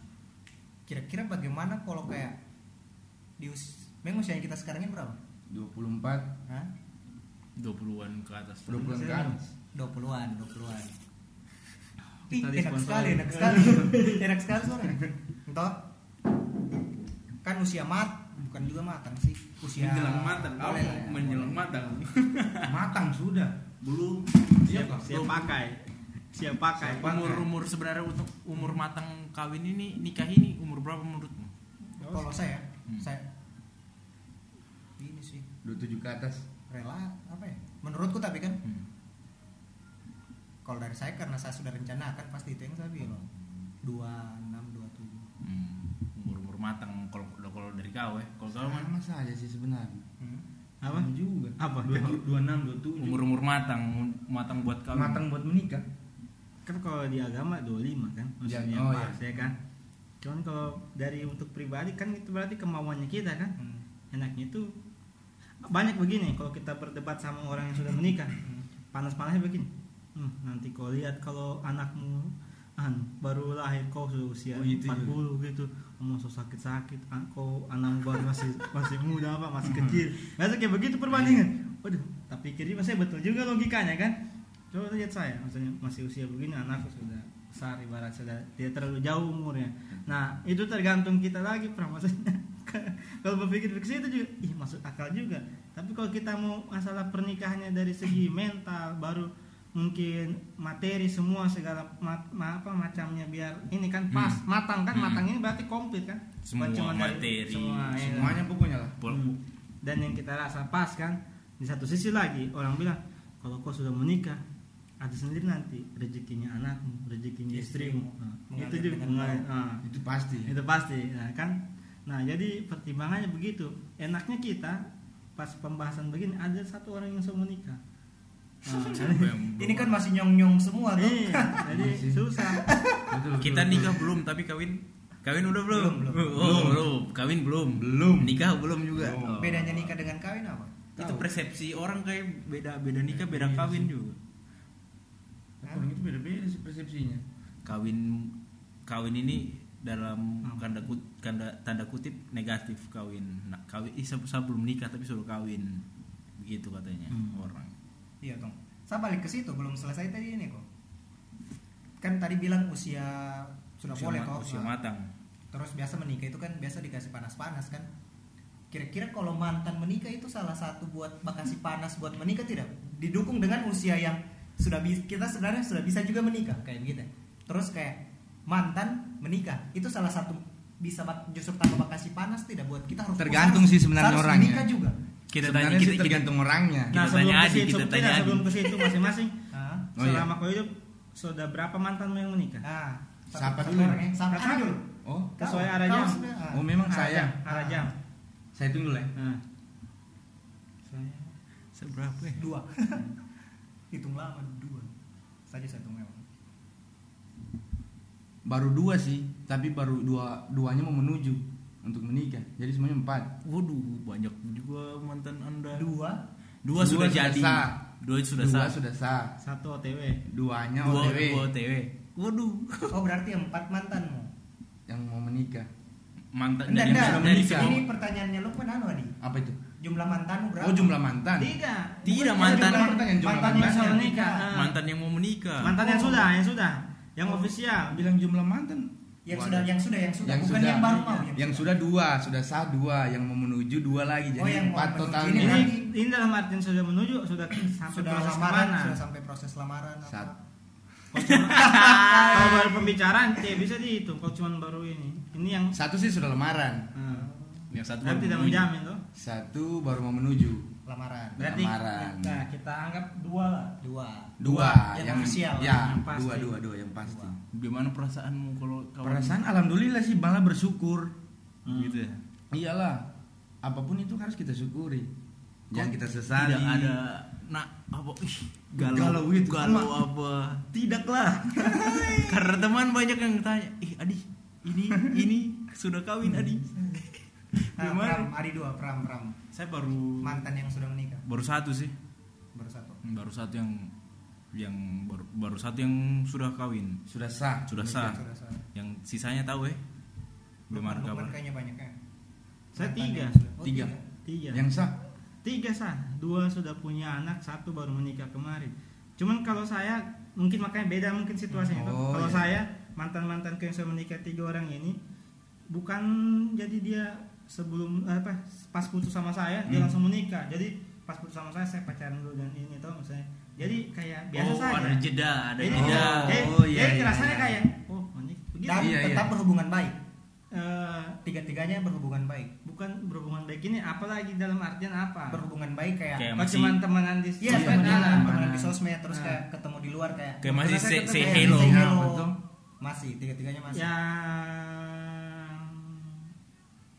[SPEAKER 6] kira-kira bagaimana kalau kayak di us memang usia kita sekarang ini berapa?
[SPEAKER 7] 24
[SPEAKER 6] Hah?
[SPEAKER 3] 20-an ke atas.
[SPEAKER 7] 20 ke atas.
[SPEAKER 6] 20-an, 20-an. Ih,
[SPEAKER 5] Kita
[SPEAKER 6] enak sekali, enak sekali. [LAUGHS] enak sekali suaranya. Entah. Kan usia mat, bukan juga matang sih. Usia
[SPEAKER 3] menjelang matang.
[SPEAKER 6] Boleh lah ya,
[SPEAKER 3] menjelang matang.
[SPEAKER 7] Matang sudah.
[SPEAKER 3] Belum.
[SPEAKER 5] Siap, siap pakai. Siap pakai
[SPEAKER 3] umur umur sebenarnya untuk umur matang kawin ini nikah ini umur berapa menurutmu
[SPEAKER 6] Kalau saya,
[SPEAKER 3] Hmm.
[SPEAKER 6] saya ini sih
[SPEAKER 7] 27 ke atas.
[SPEAKER 6] rela apa ya? Menurutku tapi kan
[SPEAKER 3] Hmm.
[SPEAKER 6] kalau dari saya karena saya sudah rencanakan pasti itu yang saya bilang. 26 27.
[SPEAKER 3] Hmm. umur umur matang kalau kalau dari kau ya kalau kau kan
[SPEAKER 7] Sama saja sih sebenarnya.
[SPEAKER 6] Hmm.
[SPEAKER 5] apa
[SPEAKER 7] Sama juga.
[SPEAKER 5] Apa?
[SPEAKER 7] 26, 27.
[SPEAKER 3] umur umur matang matang buat kawin
[SPEAKER 7] matang buat menikah.
[SPEAKER 5] Kan kalau di agama 25 kan maksudnya
[SPEAKER 7] Ya, oh,
[SPEAKER 5] pas ya kan? Cuman kalau dari untuk pribadi kan itu berarti kemauannya kita kan?
[SPEAKER 6] Hmm.
[SPEAKER 5] enaknya itu banyak begini kalau kita berdebat sama orang yang sudah menikah panas-panasnya begini. "Hmm, nanti kau lihat kalau anakmu an baru lahir kau sudah usia
[SPEAKER 7] Oh, itu
[SPEAKER 5] 40 gitu. Kamu so sakit-sakit ah, kau anakmu baru masih [LAUGHS] masih muda apa masih kecil. Biasa kayak begitu perbandingan. Waduh tapi pikir masih betul juga logikanya kan coba lihat saya maksudnya masih usia begini anakku sudah besar ibarat sudah tidak terlalu jauh umurnya nah itu tergantung kita lagi pra maksudnya [LAUGHS] kalau berpikir ke situ juga ih masuk akal juga tapi kalau kita mau masalah pernikahannya dari segi mental baru mungkin materi semua segala ma- ma- apa macamnya biar ini kan pas matang kan
[SPEAKER 3] Hmm.
[SPEAKER 5] matang ini berarti komplit kan
[SPEAKER 3] Semua
[SPEAKER 5] cuma dari-
[SPEAKER 3] materi,
[SPEAKER 5] semua, ya.
[SPEAKER 7] Semuanya pokoknya lah.
[SPEAKER 5] Hmm. dan yang kita rasa pas kan di satu sisi lagi orang bilang kalau kau sudah menikah ada sendiri nanti rezekinya anakmu rezekinya istrimu Nah, itu juga
[SPEAKER 6] dengan
[SPEAKER 5] mengalir.
[SPEAKER 6] baik.
[SPEAKER 5] Ah,
[SPEAKER 7] Itu pasti.
[SPEAKER 5] itu pasti nah, kan nah jadi pertimbangannya begitu enaknya kita pas pembahasan begini ada satu orang yang mau menikah Nah, [LAUGHS] [LAUGHS]
[SPEAKER 6] Ini
[SPEAKER 3] belum?
[SPEAKER 6] kan masih nyong-nyong semua tuh.
[SPEAKER 5] iya, jadi [LAUGHS] susah
[SPEAKER 7] Betul,
[SPEAKER 3] kita
[SPEAKER 7] betul,
[SPEAKER 3] nikah belum tapi kawin kawin udah belum
[SPEAKER 6] Belum, belum.
[SPEAKER 3] oh belum kawin belum
[SPEAKER 7] Belum.
[SPEAKER 3] nikah belum juga
[SPEAKER 7] Belum.
[SPEAKER 3] Oh.
[SPEAKER 6] Bedanya nikah dengan kawin apa?
[SPEAKER 3] itu persepsi orang kayak beda beda nikah beda kawin juga
[SPEAKER 7] betul. Orang itu beda-beda sih persepsinya.
[SPEAKER 3] kawin kawin ini dalam tanda kut, tanda, tanda kutip negatif kawin nah, kawin ih, saya belum nikah tapi suruh kawin begitu katanya
[SPEAKER 5] Hmm.
[SPEAKER 3] orang
[SPEAKER 6] Iya dong. Saya balik ke situ belum selesai tadi ini kok. Kan tadi bilang usia sudah
[SPEAKER 3] usia,
[SPEAKER 6] boleh toh.
[SPEAKER 3] usia
[SPEAKER 6] Nah,
[SPEAKER 3] matang
[SPEAKER 6] Terus biasa menikah itu kan biasa dikasih panas-panas kan. Kira-kira kalau mantan menikah itu salah satu buat bakasi panas buat menikah tidak? Didukung dengan usia yang sudah kita sebenarnya sudah bisa juga menikah kayak begitu. Terus kayak mantan menikah itu salah satu bisa justru tambah bakasi panas tidak buat kita harus
[SPEAKER 7] Tergantung sih sebenarnya
[SPEAKER 6] harus
[SPEAKER 7] orangnya.
[SPEAKER 6] menikah juga.
[SPEAKER 3] kita
[SPEAKER 7] Sebenarnya
[SPEAKER 3] tanya
[SPEAKER 7] sih
[SPEAKER 3] kita, kita,
[SPEAKER 7] tergantung orangnya.
[SPEAKER 3] Kita
[SPEAKER 5] nah sebelum
[SPEAKER 3] tanya
[SPEAKER 5] ke
[SPEAKER 3] Adi,
[SPEAKER 5] situ
[SPEAKER 3] kita tanya Adi.
[SPEAKER 5] sebelum ke situ masing-masing
[SPEAKER 6] Hah? [LAUGHS]
[SPEAKER 7] Oh, iya.
[SPEAKER 5] selama kau hidup sudah berapa mantanmu yang menikah
[SPEAKER 6] Nah,
[SPEAKER 7] Siapa dulu?
[SPEAKER 6] yang- Siapa dulu?
[SPEAKER 7] Oh,
[SPEAKER 5] Sesuai arah jam.
[SPEAKER 6] sudah- ah.
[SPEAKER 7] oh memang saya.
[SPEAKER 5] arah jam
[SPEAKER 7] Saya tunggu lah. ya.
[SPEAKER 5] nah. saya
[SPEAKER 3] seberapa ya
[SPEAKER 6] dua [LAUGHS] hitung lama dua. Saja hitung memang.
[SPEAKER 7] Baru dua sih, tapi baru dua duanya mau menuju untuk menikah. Jadi semuanya empat.
[SPEAKER 3] waduh banyak juga mantan anda.
[SPEAKER 6] Dua?
[SPEAKER 3] Dua, sudah, jadi.
[SPEAKER 7] sah.
[SPEAKER 3] dua sudah
[SPEAKER 7] dua
[SPEAKER 3] sah.
[SPEAKER 7] sudah sah.
[SPEAKER 5] satu OTW
[SPEAKER 7] Duanya
[SPEAKER 3] dua
[SPEAKER 7] OTW
[SPEAKER 3] dua OTW waduh.
[SPEAKER 6] Oh berarti empat mantanmu?
[SPEAKER 7] Yang mau menikah.
[SPEAKER 3] mantan
[SPEAKER 6] enggak
[SPEAKER 3] dari,
[SPEAKER 6] enggak.
[SPEAKER 3] dari
[SPEAKER 6] ini pertanyaannya lu kan anu Adi?
[SPEAKER 7] Apa itu?
[SPEAKER 6] Jumlah mantanmu berapa
[SPEAKER 7] Oh jumlah mantan.
[SPEAKER 5] tidak
[SPEAKER 3] Tidak, mantan.
[SPEAKER 5] jumlah-
[SPEAKER 7] Pertanyaan jumlah
[SPEAKER 5] mantan yang
[SPEAKER 7] mantannya.
[SPEAKER 5] sudah menikah Ah.
[SPEAKER 3] mantan yang mau menikah
[SPEAKER 5] mantan yang
[SPEAKER 6] Oh.
[SPEAKER 5] sudah yang sudah yang
[SPEAKER 6] Oh.
[SPEAKER 5] ofisial
[SPEAKER 7] Bilang jumlah mantan.
[SPEAKER 6] yang
[SPEAKER 7] Waduh.
[SPEAKER 6] sudah yang sudah yang sudah
[SPEAKER 7] Yang
[SPEAKER 6] bukan
[SPEAKER 7] sudah.
[SPEAKER 6] yang baru mau
[SPEAKER 7] Yang sudah dua, sudah sah dua, yang mau menuju dua lagi. Jadi
[SPEAKER 6] Oh, yang
[SPEAKER 7] empat total
[SPEAKER 6] ini
[SPEAKER 5] ini ini dalam artian sudah menuju sudah sampai
[SPEAKER 6] sudah
[SPEAKER 5] proses
[SPEAKER 6] lamaran
[SPEAKER 5] ke mana
[SPEAKER 6] sudah sampai proses lamaran apa?
[SPEAKER 7] Sat.
[SPEAKER 5] kalau baru pembicaraan ya bisa dihitung kalau cuma baru ini ini yang
[SPEAKER 7] Satu sih sudah lamaran,
[SPEAKER 5] nah,
[SPEAKER 3] yang satu
[SPEAKER 5] kan
[SPEAKER 3] baru
[SPEAKER 5] tidak menjamin tuh
[SPEAKER 7] satu baru mau menuju.
[SPEAKER 6] lamaran
[SPEAKER 5] berarti
[SPEAKER 7] Lamaran.
[SPEAKER 5] nah kita anggap dua lah
[SPEAKER 6] dua
[SPEAKER 7] Dua,
[SPEAKER 6] yang ofisial,
[SPEAKER 7] Ya,
[SPEAKER 5] yang pasti.
[SPEAKER 7] dua, dua, dua yang pasti.
[SPEAKER 3] gimana perasaanmu kalau kawan
[SPEAKER 7] Perasaan alhamdulillah sih malah bersyukur.
[SPEAKER 3] gitu ya
[SPEAKER 7] Iyalah, apa pun itu harus kita syukuri. Jangan
[SPEAKER 3] Kok
[SPEAKER 7] kita sesali.
[SPEAKER 3] tidak ada nak apa ih, galau
[SPEAKER 7] Galau gitu.
[SPEAKER 3] galau apa tidaklah [LAUGHS] karena teman banyak yang tanya ih adi ini ini sudah kawin adi [LAUGHS]
[SPEAKER 6] nah, pram Adi dua pram pram.
[SPEAKER 3] Saya baru
[SPEAKER 6] mantan yang sudah menikah.
[SPEAKER 3] Baru satu sih.
[SPEAKER 6] Baru satu.
[SPEAKER 3] Baru satu yang yang baru, baru satu yang sudah kawin.
[SPEAKER 7] Sudah sah.
[SPEAKER 3] sudah sah.
[SPEAKER 6] sudah sah.
[SPEAKER 3] Yang sisanya tahu eh belum ada kabar.
[SPEAKER 6] Kayaknya banyak ya.
[SPEAKER 5] Saya tiga.
[SPEAKER 6] oh,
[SPEAKER 7] Tiga.
[SPEAKER 5] tiga.
[SPEAKER 7] Yang sah.
[SPEAKER 5] tiga sah. Dua sudah punya anak satu baru menikah kemarin. Cuman kalau saya mungkin makanya beda mungkin situasinya itu
[SPEAKER 7] Oh,
[SPEAKER 5] kalau
[SPEAKER 7] iya.
[SPEAKER 5] saya mantan mantan yang sudah menikah tiga orang ini bukan jadi dia sebelum apa pas putus sama saya dia
[SPEAKER 7] Hmm.
[SPEAKER 5] langsung menikah jadi pas putus sama saya saya pacaran dulu dan ini tuh misalnya jadi kayak biasa
[SPEAKER 3] oh,
[SPEAKER 5] saja
[SPEAKER 3] ada jeda, ada
[SPEAKER 5] jadi,
[SPEAKER 3] jeda.
[SPEAKER 5] jadi,
[SPEAKER 7] Oh, iya,
[SPEAKER 5] jadi
[SPEAKER 7] iya,
[SPEAKER 5] rasanya
[SPEAKER 7] iya.
[SPEAKER 5] kayak oh menikah begitu
[SPEAKER 6] dan
[SPEAKER 7] Iya, iya.
[SPEAKER 6] tetap berhubungan baik
[SPEAKER 5] Eh,
[SPEAKER 6] tiga-tiganya berhubungan baik
[SPEAKER 5] bukan berhubungan baik ini apalagi dalam artian apa
[SPEAKER 6] berhubungan baik kayak
[SPEAKER 3] Kayak
[SPEAKER 5] Oh,
[SPEAKER 3] masih
[SPEAKER 5] cuman temenan di
[SPEAKER 6] Iya,
[SPEAKER 5] sosmed,
[SPEAKER 6] temenan,
[SPEAKER 5] ah.
[SPEAKER 6] temenan di sosmed terus
[SPEAKER 5] Nah.
[SPEAKER 6] kayak ketemu di luar kayak
[SPEAKER 3] kayak masih say, say hello.
[SPEAKER 6] say
[SPEAKER 5] Iya,
[SPEAKER 6] hello.
[SPEAKER 5] betul.
[SPEAKER 6] Masih, tiga-tiganya masih.
[SPEAKER 5] yang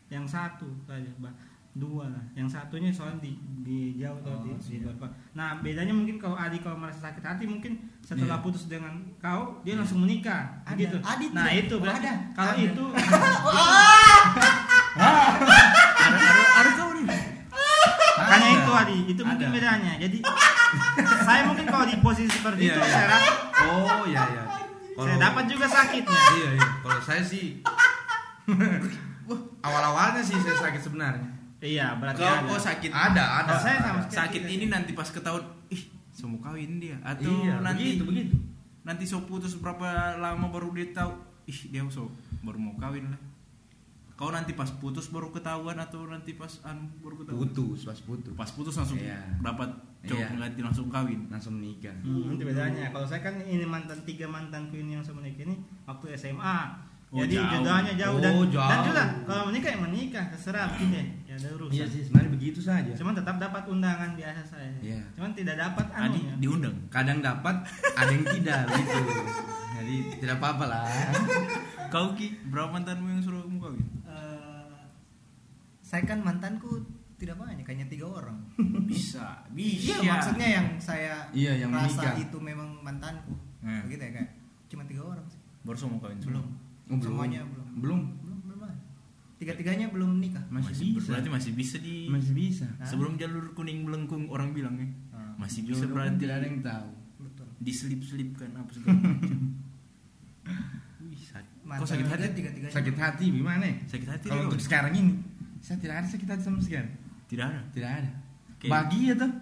[SPEAKER 5] yang satu saja bah dua lah yang satunya soalnya di, di jauh atau
[SPEAKER 6] Oh,
[SPEAKER 5] di, di luar. nah bedanya mungkin kalau Adi kalau merasa sakit hati mungkin setelah
[SPEAKER 7] Iya.
[SPEAKER 5] putus dengan kau dia langsung menikah
[SPEAKER 6] Ada.
[SPEAKER 5] gitu
[SPEAKER 6] Adi
[SPEAKER 5] nah
[SPEAKER 6] tidak.
[SPEAKER 5] itu
[SPEAKER 6] Oh,
[SPEAKER 5] berarti
[SPEAKER 6] ada.
[SPEAKER 5] kalau
[SPEAKER 6] Ada.
[SPEAKER 5] itu [LAUGHS]
[SPEAKER 3] Ada kau nih.
[SPEAKER 5] itu Adi itu mungkin
[SPEAKER 7] Ada.
[SPEAKER 5] bedanya jadi saya mungkin kalau di posisi seperti
[SPEAKER 7] Iya,
[SPEAKER 5] itu
[SPEAKER 7] iya.
[SPEAKER 5] saya rasa
[SPEAKER 7] Oh iya iya.
[SPEAKER 5] saya dapat juga sakitnya
[SPEAKER 7] Iya iya. Kalau saya sih [LAUGHS] awal-awalnya sih saya sakit sebenarnya.
[SPEAKER 5] iya berarti
[SPEAKER 3] Kau
[SPEAKER 5] ada
[SPEAKER 3] kau sakit.
[SPEAKER 7] Ada ada.
[SPEAKER 5] Kalau saya sama
[SPEAKER 3] sakit
[SPEAKER 5] tidak.
[SPEAKER 3] ini nanti pas ketahuan ih semua kawin dia atau
[SPEAKER 7] Iya
[SPEAKER 3] nanti
[SPEAKER 7] begitu begitu.
[SPEAKER 3] nanti so putus berapa lama baru dia tahu ih dia so baru mau kawin lah kau nanti pas putus baru ketahuan atau nanti pas anu baru ketahuan
[SPEAKER 7] Putus pas putus.
[SPEAKER 3] pas putus langsung
[SPEAKER 7] Iya.
[SPEAKER 3] dapat cowok
[SPEAKER 7] Iya.
[SPEAKER 3] pengganti langsung kawin
[SPEAKER 7] Langsung nikah.
[SPEAKER 5] Hmm, itu bedanya. Kalau saya kan ini mantan tiga mantanku ini yang saya menikah ini waktu SMA.
[SPEAKER 3] Oh,
[SPEAKER 5] Jadi
[SPEAKER 3] jauh.
[SPEAKER 5] jodohnya jauh dan,
[SPEAKER 7] Oh,
[SPEAKER 5] dan
[SPEAKER 7] jauh.
[SPEAKER 5] juga kalau menikah ya menikah terserah begitu ya. Ya ada urusan.
[SPEAKER 7] Iya sih sebenarnya begitu saja.
[SPEAKER 5] Cuman tetap dapat undangan biasa saya.
[SPEAKER 7] Iya.
[SPEAKER 5] Cuman tidak dapat
[SPEAKER 3] Adi
[SPEAKER 5] anunya.
[SPEAKER 3] diundang
[SPEAKER 7] Kadang dapat, ada yang tidak gitu. Jadi tidak apa-apa lah.
[SPEAKER 3] kau ki berapa mantanmu yang suruh kamu kawin
[SPEAKER 6] Eh, saya kan mantanku tidak banyak, hanya tiga orang.
[SPEAKER 3] bisa bisa
[SPEAKER 6] Iya, maksudnya yang saya
[SPEAKER 7] Iya, yang
[SPEAKER 6] rasa
[SPEAKER 7] menikah.
[SPEAKER 6] itu memang mantanku.
[SPEAKER 3] Hmm.
[SPEAKER 6] Begitu ya kayak cuma tiga orang sih.
[SPEAKER 3] baru semua kawin
[SPEAKER 6] Belum.
[SPEAKER 7] Oh, belum.
[SPEAKER 6] Semuanya belum.
[SPEAKER 7] Belum.
[SPEAKER 6] Belum, belum ada. Tiga-tiganya belum nikah.
[SPEAKER 7] Masih,
[SPEAKER 3] masih
[SPEAKER 7] bisa.
[SPEAKER 3] berarti masih bisa di
[SPEAKER 7] Masih bisa.
[SPEAKER 6] Hah?
[SPEAKER 3] sebelum jalur kuning melengkung orang bilang ya
[SPEAKER 6] Ah,
[SPEAKER 3] masih bisa
[SPEAKER 7] Jodoh
[SPEAKER 3] berarti
[SPEAKER 7] tidak ada yang tahu.
[SPEAKER 6] betul.
[SPEAKER 3] diselip-selipkan apa segala macam [LAUGHS] Wih, sakit. kok sakit hati
[SPEAKER 6] dia tiga-tiganya.
[SPEAKER 7] Sakit hati gimana?
[SPEAKER 3] sakit hati
[SPEAKER 7] Kalau untuk sekarang ini, saya tidak ada sakit hati sama sekali.
[SPEAKER 3] tidak ada
[SPEAKER 7] Tidak ada.
[SPEAKER 3] Oke.
[SPEAKER 7] Bahagia tuh.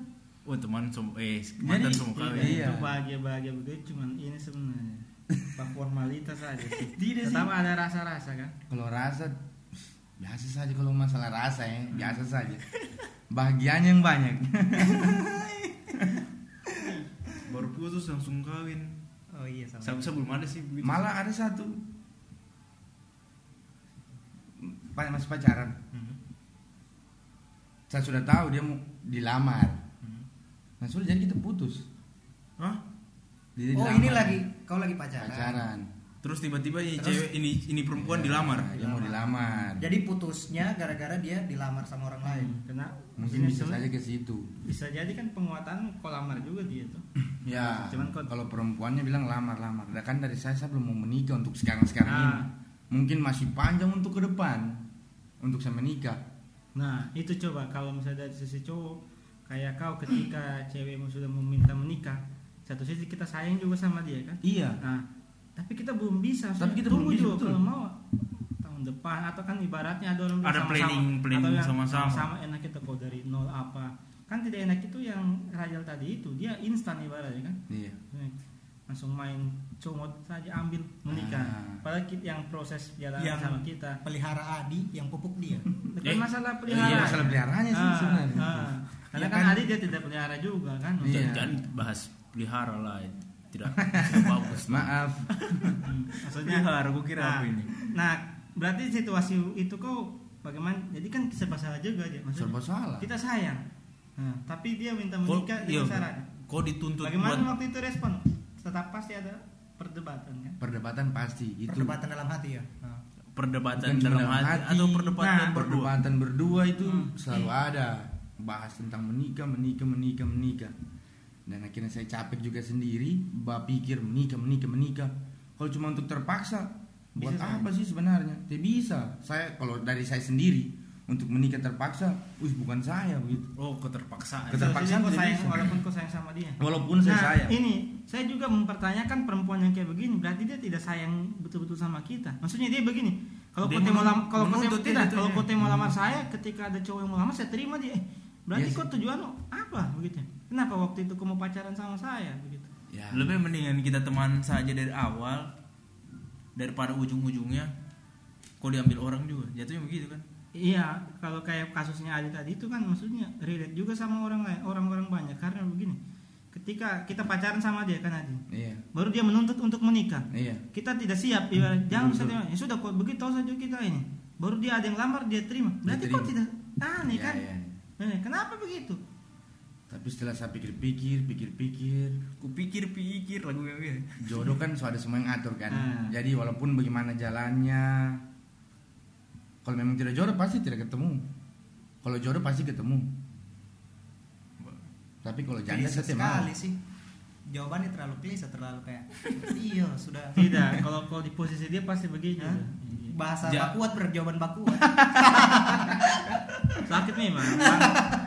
[SPEAKER 3] oh teman som eh mantan semua kawin
[SPEAKER 7] Iya.
[SPEAKER 5] Itu bahagia-bahagia begitu cuman ini sebenarnya. Formalitas saja sih. [LAUGHS]
[SPEAKER 7] Tidak sih.
[SPEAKER 5] Tetap ada rasa-rasa kan.
[SPEAKER 7] Kalau rasa biasa saja kalau masalah rasa ya, biasa saja. Bahagianya yang banyak. [LAUGHS]
[SPEAKER 3] baru putus langsung kawin
[SPEAKER 6] Oh iya sama.
[SPEAKER 3] saya, saya belum ada sih begitu
[SPEAKER 7] Malah ada satu masih pacaran.
[SPEAKER 6] Mhm.
[SPEAKER 7] Saya sudah tahu dia mau dilamar.
[SPEAKER 6] Mhm.
[SPEAKER 7] Nah sudah jadi kita putus.
[SPEAKER 3] Hah?
[SPEAKER 6] Oh
[SPEAKER 7] dilamar.
[SPEAKER 6] ini lagi kau lagi pacaran.
[SPEAKER 7] pacaran.
[SPEAKER 3] terus tiba-tiba ini
[SPEAKER 6] Terus?
[SPEAKER 3] cewek ini ini perempuan
[SPEAKER 7] Ya,
[SPEAKER 3] dilamar
[SPEAKER 7] Dia mau dilamar.
[SPEAKER 6] Jadi putusnya gara-gara dia dilamar sama orang lain.
[SPEAKER 5] Karena
[SPEAKER 7] Mungkin
[SPEAKER 5] ini
[SPEAKER 7] bisa saja ke situ.
[SPEAKER 5] bisa jadi kan penguatan kolamar juga dia tuh. [LAUGHS]
[SPEAKER 7] Ya,
[SPEAKER 5] Cuman kok-
[SPEAKER 7] kalau perempuannya bilang lamar-lamar. Nah, kan dari saya saya belum mau menikah untuk sekarang-sekarang ini.
[SPEAKER 5] Nah.
[SPEAKER 7] Mungkin masih panjang untuk ke depan untuk saya menikah.
[SPEAKER 5] Nah, itu coba kalau misalnya dari sisi cowok kayak kau ketika cewekmu sudah meminta menikah, satu sisi kita sayang juga sama dia kan.
[SPEAKER 7] Iya.
[SPEAKER 5] Nah, tapi kita belum bisa.
[SPEAKER 7] Tapi kita
[SPEAKER 5] tunggu
[SPEAKER 7] belum bisa,
[SPEAKER 5] juga
[SPEAKER 7] betul.
[SPEAKER 5] kalau mau tahun depan atau kan ibaratnya ada orang bilang
[SPEAKER 3] Ada planning- planning
[SPEAKER 5] atau yang
[SPEAKER 3] sama-sama.
[SPEAKER 5] sama enak kita kok dari nol apa. Kan tidak enak itu yang Rajal tadi itu, dia instan ibaratnya kan.
[SPEAKER 7] Iya.
[SPEAKER 5] Langsung main comot saja ambil menikah.
[SPEAKER 7] Ah.
[SPEAKER 5] Padahal kita yang proses jalan
[SPEAKER 6] Yang-
[SPEAKER 5] sama kita.
[SPEAKER 6] Pelihara Adi yang pupuk dia. [LAUGHS]
[SPEAKER 5] Bukan
[SPEAKER 3] Eh,
[SPEAKER 5] masalah
[SPEAKER 7] Iya,
[SPEAKER 5] pelihara.
[SPEAKER 7] masalah peliharaannya sih
[SPEAKER 5] Ah,
[SPEAKER 7] sebenarnya.
[SPEAKER 5] ah. Karena
[SPEAKER 7] Iya
[SPEAKER 5] kan
[SPEAKER 7] kan?
[SPEAKER 5] Adi dia tidak pelihara juga kan.
[SPEAKER 7] Iya.
[SPEAKER 3] jangan bahas pelihara lah tidak, [LAUGHS] tidak bagus
[SPEAKER 7] Maaf.
[SPEAKER 5] Maksudnya
[SPEAKER 3] pelihara gue kira
[SPEAKER 5] nah,
[SPEAKER 3] apa ini
[SPEAKER 5] Nah, berarti situasi itu kau bagaimana? Jadi kan serba salah juga dia. Maksudnya
[SPEAKER 7] Serba salah.
[SPEAKER 5] kita sayang. Nah, tapi dia minta
[SPEAKER 3] kok
[SPEAKER 5] menikah
[SPEAKER 3] iya,
[SPEAKER 5] dengan syarat.
[SPEAKER 3] kok dituntut
[SPEAKER 5] Bagaimana
[SPEAKER 3] buat
[SPEAKER 5] waktu itu respon? Tetap pasti ada perdebatan kan.
[SPEAKER 7] Perdebatan pasti itu.
[SPEAKER 6] Perdebatan dalam hati ya. Nah.
[SPEAKER 3] perdebatan
[SPEAKER 7] Bukan
[SPEAKER 3] dalam hati,
[SPEAKER 7] hati.
[SPEAKER 3] atau perdebatan
[SPEAKER 5] Nah,
[SPEAKER 3] berdua
[SPEAKER 7] Perdebatan berdua itu
[SPEAKER 5] Hmm.
[SPEAKER 7] selalu ada. Bahas tentang menikah, menikah, menikah, menikah. Dan akhirnya saya capek juga sendiri, bah pikir menikah, menikah, menikah. Kalau cuma untuk terpaksa, buat
[SPEAKER 5] Bisa
[SPEAKER 7] apa sih sebenarnya? Tidak bisa. Saya kalau dari saya sendiri untuk menikah terpaksa, wih bukan saya begitu.
[SPEAKER 3] oh keterpaksaan
[SPEAKER 7] Keter- Keterpaksaan
[SPEAKER 5] kau
[SPEAKER 7] bisa.
[SPEAKER 5] walaupun kau sayang sama dia.
[SPEAKER 7] Walaupun saya
[SPEAKER 5] nah,
[SPEAKER 7] sayang.
[SPEAKER 5] ini saya juga mempertanyakan perempuan yang kayak begini berarti dia tidak sayang betul-betul sama kita. Maksudnya dia begini, kalau kau mau
[SPEAKER 3] menun-
[SPEAKER 5] lam, kalau kau
[SPEAKER 3] menuntut
[SPEAKER 5] tidak, kalau kau mau lamar saya ketika ada cowok yang mau lamar saya terima dia. Eh, berarti
[SPEAKER 7] Yes.
[SPEAKER 5] kau tujuan lo apa begitu? Kenapa waktu itu kau mau pacaran sama saya begitu?
[SPEAKER 7] Ya.
[SPEAKER 3] lebih mendingan kita teman saja dari awal daripada ujung-ujungnya kok diambil orang juga jatuhnya begitu kan
[SPEAKER 5] Iya, kalau kayak kasusnya Adi tadi itu kan maksudnya relate juga sama orang lain, orang-orang banyak karena begini. ketika kita pacaran sama dia kan Adi
[SPEAKER 7] Iya.
[SPEAKER 5] baru dia menuntut untuk menikah
[SPEAKER 7] Iya.
[SPEAKER 5] kita tidak siap ibarat jangan
[SPEAKER 7] Betul,
[SPEAKER 5] usah terima. ya sudah kok begitu saja kita ini baru dia ada yang lamar dia terima berarti kok
[SPEAKER 7] terima.
[SPEAKER 5] tidak aneh
[SPEAKER 7] Iya,
[SPEAKER 5] kan
[SPEAKER 7] iya.
[SPEAKER 5] Eh, kenapa begitu
[SPEAKER 7] Tapi setelah saya pikir-pikir, pikir-pikir,
[SPEAKER 3] kupikir-pikir lagu yang ini
[SPEAKER 7] jodoh kan so ada semua yang atur kan.
[SPEAKER 5] Ah.
[SPEAKER 7] Jadi walaupun bagaimana jalannya, kalau memang tidak jodoh pasti tidak ketemu. Kalau jodoh pasti ketemu. Tapi kalau janda saya mau.
[SPEAKER 6] sekali sih jawabannya terlalu klise terlalu kayak [LAUGHS] iya sudah
[SPEAKER 5] tidak kalau kalau di posisi dia pasti begitu
[SPEAKER 6] Hah? Bahasa
[SPEAKER 3] Ja-
[SPEAKER 6] bakuat berjawaban bakuat. [LAUGHS]
[SPEAKER 5] Sakit memang Bang.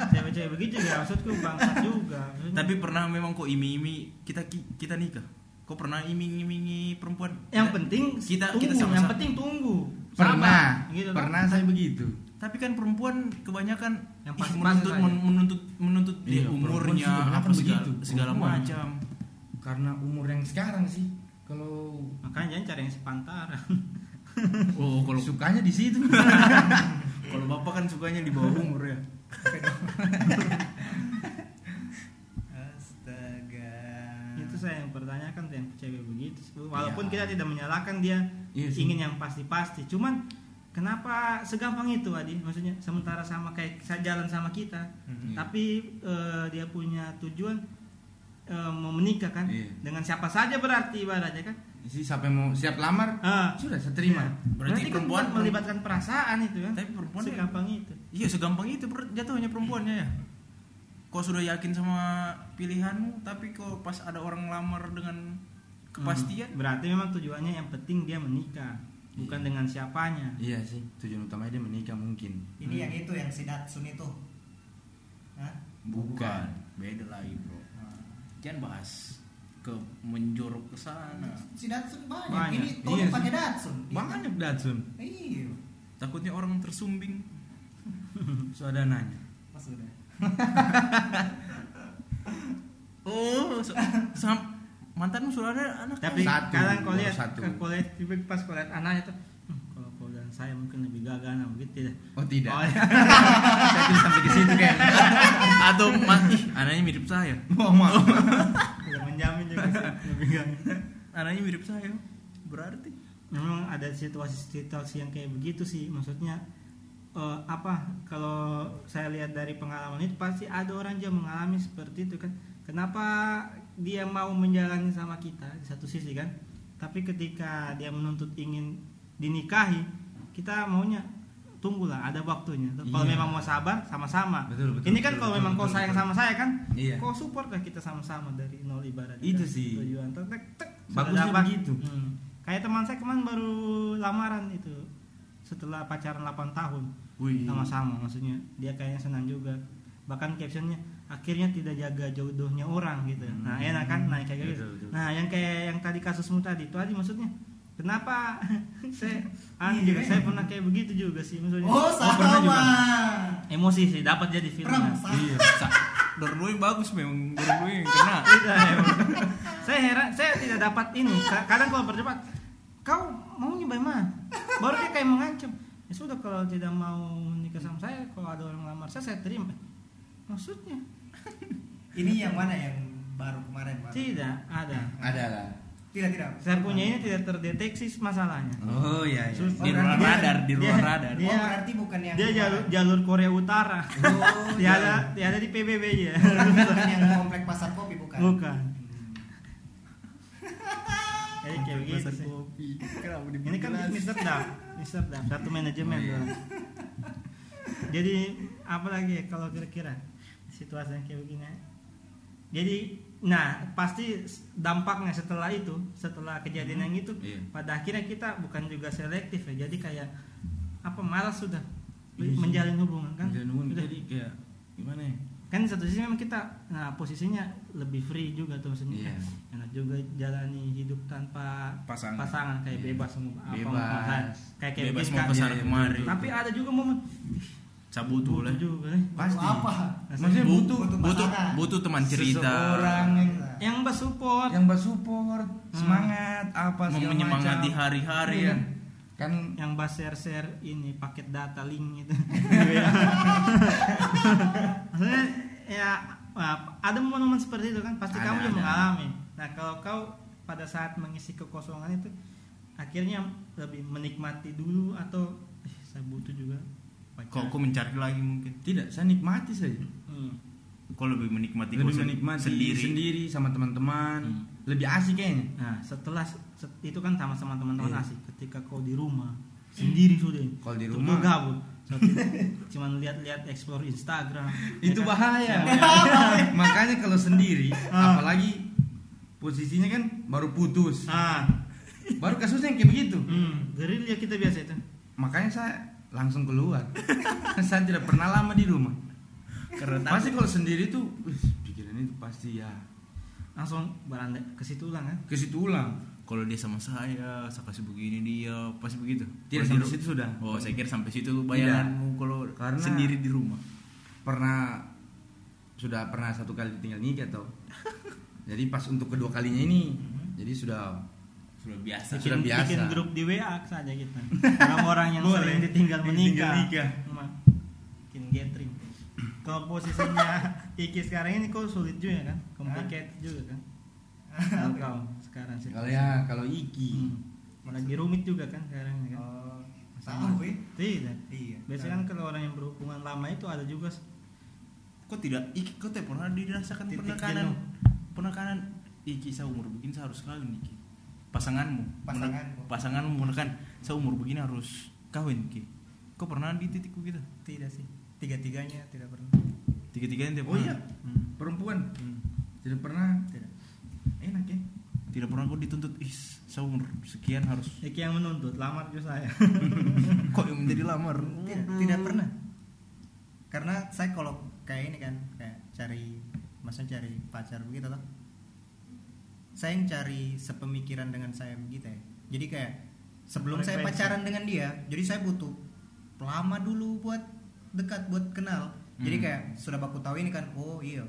[SPEAKER 5] cewek-cewek begitu ya maksudku bangsat juga. Maksudnya,
[SPEAKER 3] tapi pernah memang kok imi-imi kita kita nikah? Kok pernah iming-imingi perempuan?
[SPEAKER 5] Yang
[SPEAKER 3] Kita-
[SPEAKER 5] penting
[SPEAKER 3] kita
[SPEAKER 5] tunggu
[SPEAKER 3] kita
[SPEAKER 5] yang
[SPEAKER 3] sama-sama
[SPEAKER 5] penting tunggu.
[SPEAKER 7] Pernah,
[SPEAKER 5] Sabar, gitu loh.
[SPEAKER 7] pernah saya begitu.
[SPEAKER 3] tapi kan perempuan kebanyakan
[SPEAKER 5] Yang pas-pas
[SPEAKER 3] menuntut men- menuntut menuntut
[SPEAKER 7] Iya,
[SPEAKER 3] umurnya apa segala,
[SPEAKER 7] begitu.
[SPEAKER 3] segala
[SPEAKER 7] Perempuan.
[SPEAKER 3] macam.
[SPEAKER 7] Karena umur yang sekarang sih, kalau
[SPEAKER 5] makanya jangan cari yang sepantaran [LAUGHS] [LAUGHS]
[SPEAKER 3] oh kalau
[SPEAKER 7] sukanya di situ. [LAUGHS]
[SPEAKER 3] kalau bapak kan sukanya di bawah umur ya
[SPEAKER 6] astaga
[SPEAKER 5] itu saya yang pertanyakan tuh yang cewek begitu walaupun
[SPEAKER 7] Iya.
[SPEAKER 5] kita tidak menyalahkan dia
[SPEAKER 7] sih.
[SPEAKER 5] ingin yang pasti-pasti cuman kenapa segampang itu Adi maksudnya sementara sama kayak saya jalan sama kita
[SPEAKER 7] Iya.
[SPEAKER 5] tapi eh, dia punya tujuan eh, mau menikah kan
[SPEAKER 7] Iya.
[SPEAKER 5] dengan siapa saja berarti ibaratnya kan
[SPEAKER 7] Si siapa yang mau siap lamar,
[SPEAKER 5] Ah,
[SPEAKER 7] sudah saya terima.
[SPEAKER 5] iya.
[SPEAKER 3] Berarti
[SPEAKER 5] kan
[SPEAKER 3] perempuan-
[SPEAKER 5] bukan melibatkan perasaan itu kan
[SPEAKER 3] tapi perempuan
[SPEAKER 5] segampang itu.
[SPEAKER 3] Iya segampang itu jatuhnya perempuannya ya. Kau sudah yakin sama pilihanmu tapi kok pas ada orang lamar dengan kepastian?
[SPEAKER 5] Hmm. berarti memang tujuannya yang penting dia menikah bukan
[SPEAKER 7] Iya.
[SPEAKER 5] dengan siapanya.
[SPEAKER 7] Iya sih, tujuan utamanya dia menikah mungkin.
[SPEAKER 6] ini yang itu yang si Datsun itu. Hah?
[SPEAKER 3] bukan. Beda lagi bro. Jangan bahas ke menjorok ke sana
[SPEAKER 6] si Datsun banyak,
[SPEAKER 5] Banyak.
[SPEAKER 6] ini
[SPEAKER 7] Iya
[SPEAKER 6] pakai Datsun
[SPEAKER 7] Banyak Datsun.
[SPEAKER 6] iya
[SPEAKER 3] takutnya orang tersumbing [LAUGHS]
[SPEAKER 7] So ada nanya.
[SPEAKER 6] pas udah [LAUGHS]
[SPEAKER 3] oh so, sam- mantanmu sudah ada anak
[SPEAKER 5] tapi
[SPEAKER 7] Satu,
[SPEAKER 5] kadang kau lihat
[SPEAKER 7] satu.
[SPEAKER 5] kau lihat tiba pas kau lihat anaknya tuh "Hmm, kalau kau dan saya mungkin lebih gagah nah begitu tidak
[SPEAKER 7] Oh tidak.
[SPEAKER 5] Oh, iya. [LAUGHS]
[SPEAKER 7] saya sampai ke situ kayak.
[SPEAKER 3] atau ma- ih, anaknya mirip saya
[SPEAKER 7] Oh, maaf.
[SPEAKER 5] Menjamin juga
[SPEAKER 3] anaknya [LAUGHS] mirip saya berarti.
[SPEAKER 5] Memang ada situasi-situasi yang kayak begitu sih maksudnya eh, apa kalau saya lihat dari pengalaman itu pasti ada orang yang mengalami seperti itu kan. Kenapa dia mau menjalani sama kita di satu sisi kan? Tapi ketika dia menuntut ingin dinikahi kita maunya tunggulah ada waktunya kalau
[SPEAKER 7] Iya.
[SPEAKER 5] memang mau sabar sama-sama
[SPEAKER 7] Betul, betul,
[SPEAKER 5] ini kan
[SPEAKER 7] betul,
[SPEAKER 5] kalau
[SPEAKER 7] betul,
[SPEAKER 5] memang kau sayang
[SPEAKER 7] betul.
[SPEAKER 5] sama saya kan
[SPEAKER 7] Iya.
[SPEAKER 5] kau support lah kita sama-sama dari nol ibarat
[SPEAKER 7] Itu sih.
[SPEAKER 5] tujuan tek tek tek sudah
[SPEAKER 7] Bagusnya begitu.
[SPEAKER 5] Hmm. kayak teman saya kemarin baru lamaran itu setelah pacaran 8 tahun
[SPEAKER 3] Wih.
[SPEAKER 5] sama-sama maksudnya dia kayaknya senang juga bahkan captionnya akhirnya tidak jaga jodohnya orang gitu nah enak kan nah kayak gitu
[SPEAKER 7] Betul, betul.
[SPEAKER 5] nah yang kayak yang tadi kasusmu tadi itu tadi maksudnya kenapa? [LAUGHS] Saya anu juga saya pernah kayak begitu juga sih maksudnya.
[SPEAKER 6] Oh
[SPEAKER 5] juga.
[SPEAKER 6] sama.
[SPEAKER 5] emosi sih dapat jadi
[SPEAKER 6] sama.
[SPEAKER 3] iya Dornoi bagus memang yang kena.
[SPEAKER 5] Tidak, [LAUGHS] emang. saya heran saya tidak dapat ini. Ka- kadang kalau berdebat kau maunya bagaimana baru dia kayak mengancam. Ya sudah kalau tidak mau menikah sama saya kalau ada orang melamar saya saya terima. Maksudnya? [LAUGHS]
[SPEAKER 6] Ini yang mana? Yang baru kemarin baru
[SPEAKER 5] tidak ada.
[SPEAKER 7] Ada lah.
[SPEAKER 6] Tidak tidak
[SPEAKER 5] saya punya ini tidak terdeteksi masalahnya
[SPEAKER 7] Oh iya iya.
[SPEAKER 5] Sus-
[SPEAKER 3] di luar
[SPEAKER 6] Dia-
[SPEAKER 3] radar di luar
[SPEAKER 5] dia-
[SPEAKER 3] radar
[SPEAKER 5] dia-
[SPEAKER 6] oh berarti bukan yang
[SPEAKER 5] dia jalur jalur Korea Utara
[SPEAKER 6] oh [LAUGHS]
[SPEAKER 5] tiada tiada di PBB ya [LAUGHS]
[SPEAKER 6] bukan yang komplek pasar kopi bukan
[SPEAKER 5] bukan Jadi kayak begitu sih.
[SPEAKER 3] kopi
[SPEAKER 5] Ini kan Mr. Dam, Mr. Dam, satu manajemen.
[SPEAKER 7] Oh, iya.
[SPEAKER 5] Jadi apa lagi ya kalau kira-kira situasi yang kayak begini? Jadi, nah pasti dampaknya setelah itu, setelah kejadian yang itu,
[SPEAKER 7] Iya.
[SPEAKER 5] pada akhirnya kita bukan juga selektif ya. Jadi kayak apa malas sudah
[SPEAKER 7] Iya
[SPEAKER 5] menjalin hubungan kan?
[SPEAKER 7] Menjalin hubungan,
[SPEAKER 5] Udah.
[SPEAKER 7] jadi kayak gimana ya?
[SPEAKER 5] Kan satu sisi memang kita, nah posisinya lebih free juga tuh maksudnya.
[SPEAKER 7] Iya.
[SPEAKER 5] Enak juga jalani hidup tanpa
[SPEAKER 3] Pasangan.
[SPEAKER 5] kayak
[SPEAKER 7] Iya.
[SPEAKER 5] bebas mau apa
[SPEAKER 7] Bebas.
[SPEAKER 5] mau kayak kayak
[SPEAKER 3] bebas
[SPEAKER 5] begini
[SPEAKER 3] mau
[SPEAKER 5] kan.
[SPEAKER 3] kemari
[SPEAKER 5] tapi ada juga momen
[SPEAKER 3] cabut
[SPEAKER 5] butuh
[SPEAKER 3] boleh.
[SPEAKER 5] juga eh.
[SPEAKER 7] Pasti.
[SPEAKER 6] apa?
[SPEAKER 7] Maksudnya
[SPEAKER 3] Bu-
[SPEAKER 7] butuh
[SPEAKER 6] butuh
[SPEAKER 3] butuh butuh teman cerita.
[SPEAKER 7] Seseorang yang
[SPEAKER 5] yang bersupport.
[SPEAKER 7] Yang bersupport, semangat, apa
[SPEAKER 3] mau
[SPEAKER 7] segala
[SPEAKER 3] menyemangati hari-hari
[SPEAKER 7] Iya.
[SPEAKER 3] ya.
[SPEAKER 7] Kan
[SPEAKER 5] yang bahas share share ini paket data link itu. [LAUGHS] Maksudnya ya ada momen seperti itu kan? Pasti
[SPEAKER 7] Ada,
[SPEAKER 5] kamu juga
[SPEAKER 7] ada.
[SPEAKER 5] mengalami. Nah kalau kau pada saat mengisi kekosongan itu akhirnya lebih menikmati dulu atau eh, saya butuh juga
[SPEAKER 3] kok kok mencari lagi mungkin
[SPEAKER 7] Tidak, saya nikmati saja.
[SPEAKER 5] Hmm.
[SPEAKER 3] kok lebih menikmati
[SPEAKER 7] Lebih menikmati
[SPEAKER 3] sendiri
[SPEAKER 7] sendiri, sama teman-teman.
[SPEAKER 3] Hmm.
[SPEAKER 7] Lebih asik kayaknya.
[SPEAKER 5] Nah, setelah set- itu kan sama-sama teman-teman
[SPEAKER 7] Iya.
[SPEAKER 5] asik. Ketika kau di rumah sendiri sudah.
[SPEAKER 7] Kalau di rumah-
[SPEAKER 5] gabut. So, [LAUGHS] cuman lihat-lihat explore Instagram.
[SPEAKER 7] Itu
[SPEAKER 5] ya kan?
[SPEAKER 7] bahaya. [LAUGHS] Makanya kalau sendiri,
[SPEAKER 5] Ah.
[SPEAKER 7] apalagi posisinya kan baru putus.
[SPEAKER 5] Ah,
[SPEAKER 7] Baru kasusnya yang kayak begitu.
[SPEAKER 5] hmm, gerilya kita biasa itu.
[SPEAKER 7] Makanya saya langsung keluar. [LAUGHS] saya tidak pernah lama di rumah.
[SPEAKER 3] karena
[SPEAKER 7] Pasti kalau sendiri tuh, wih, pikiran itu pasti ya
[SPEAKER 5] Langsung beranda ke situ ulang kan.
[SPEAKER 7] ke situ ulang.
[SPEAKER 3] kalau dia sama saya saya kasih begini dia pasti begitu
[SPEAKER 7] Tidak sampai situ sudah.
[SPEAKER 3] oh saya kira sampai situ bayanganmu kalau
[SPEAKER 7] Karena-
[SPEAKER 3] sendiri di rumah
[SPEAKER 7] Pernah sudah pernah satu kali tinggal nikah atau [LAUGHS] jadi pas untuk kedua kalinya ini jadi sudah
[SPEAKER 3] sudah biasa
[SPEAKER 7] Bikin- Sudah biasa.
[SPEAKER 5] bikin grup di WA saja kita. Orang-orang yang
[SPEAKER 7] Boleh.
[SPEAKER 5] sering ditinggal menikah.
[SPEAKER 7] tinggal nikah.
[SPEAKER 5] Bikin gathering. Kalau posisinya [LAUGHS] Iki sekarang ini kok sulit juga kan? Complicated juga kan? Kalau [LAUGHS] kau sekarang sih.
[SPEAKER 7] kalau ya kalau Iki
[SPEAKER 5] Hmm. Lagi rumit juga kan sekarang ya kan?
[SPEAKER 6] Oh, tahu ya.
[SPEAKER 5] Tidak.
[SPEAKER 6] Iya.
[SPEAKER 5] Biasanya kan kalau orang yang berhubungan lama itu ada juga
[SPEAKER 3] kok tidak iki kok tidak pernah dirasakan penekanan penekanan iki saya umur begini saya harus kawin iki pasanganmu
[SPEAKER 6] Pasanganmu.
[SPEAKER 3] Pasanganmu menekan saya umur begini harus kawin iki kok pernah di titik begitu
[SPEAKER 6] Tidak sih. Tiga-tiganya tidak pernah.
[SPEAKER 3] tiga tiganya tidak
[SPEAKER 7] oh
[SPEAKER 3] pernah
[SPEAKER 7] iya
[SPEAKER 5] Hmm.
[SPEAKER 7] perempuan
[SPEAKER 3] Hmm.
[SPEAKER 7] tidak pernah
[SPEAKER 6] Tidak.
[SPEAKER 7] enak ya
[SPEAKER 3] tidak pernah kok dituntut is saya umur sekian harus
[SPEAKER 5] Iki yang menuntut lamar juga saya. [LAUGHS]
[SPEAKER 3] kok yang menjadi lamar
[SPEAKER 6] Tidak, tidak pernah. Karena saya kalau kayak ini kan kayak cari maksudnya cari pacar begitu loh. Saya yang cari sepemikiran dengan saya begitu ya. Jadi kayak sebelum saya pacaran dengan dia, jadi saya butuh lama dulu buat dekat buat kenal. Jadi
[SPEAKER 3] Hmm.
[SPEAKER 6] kayak sudah baku tahu ini kan, oh iya.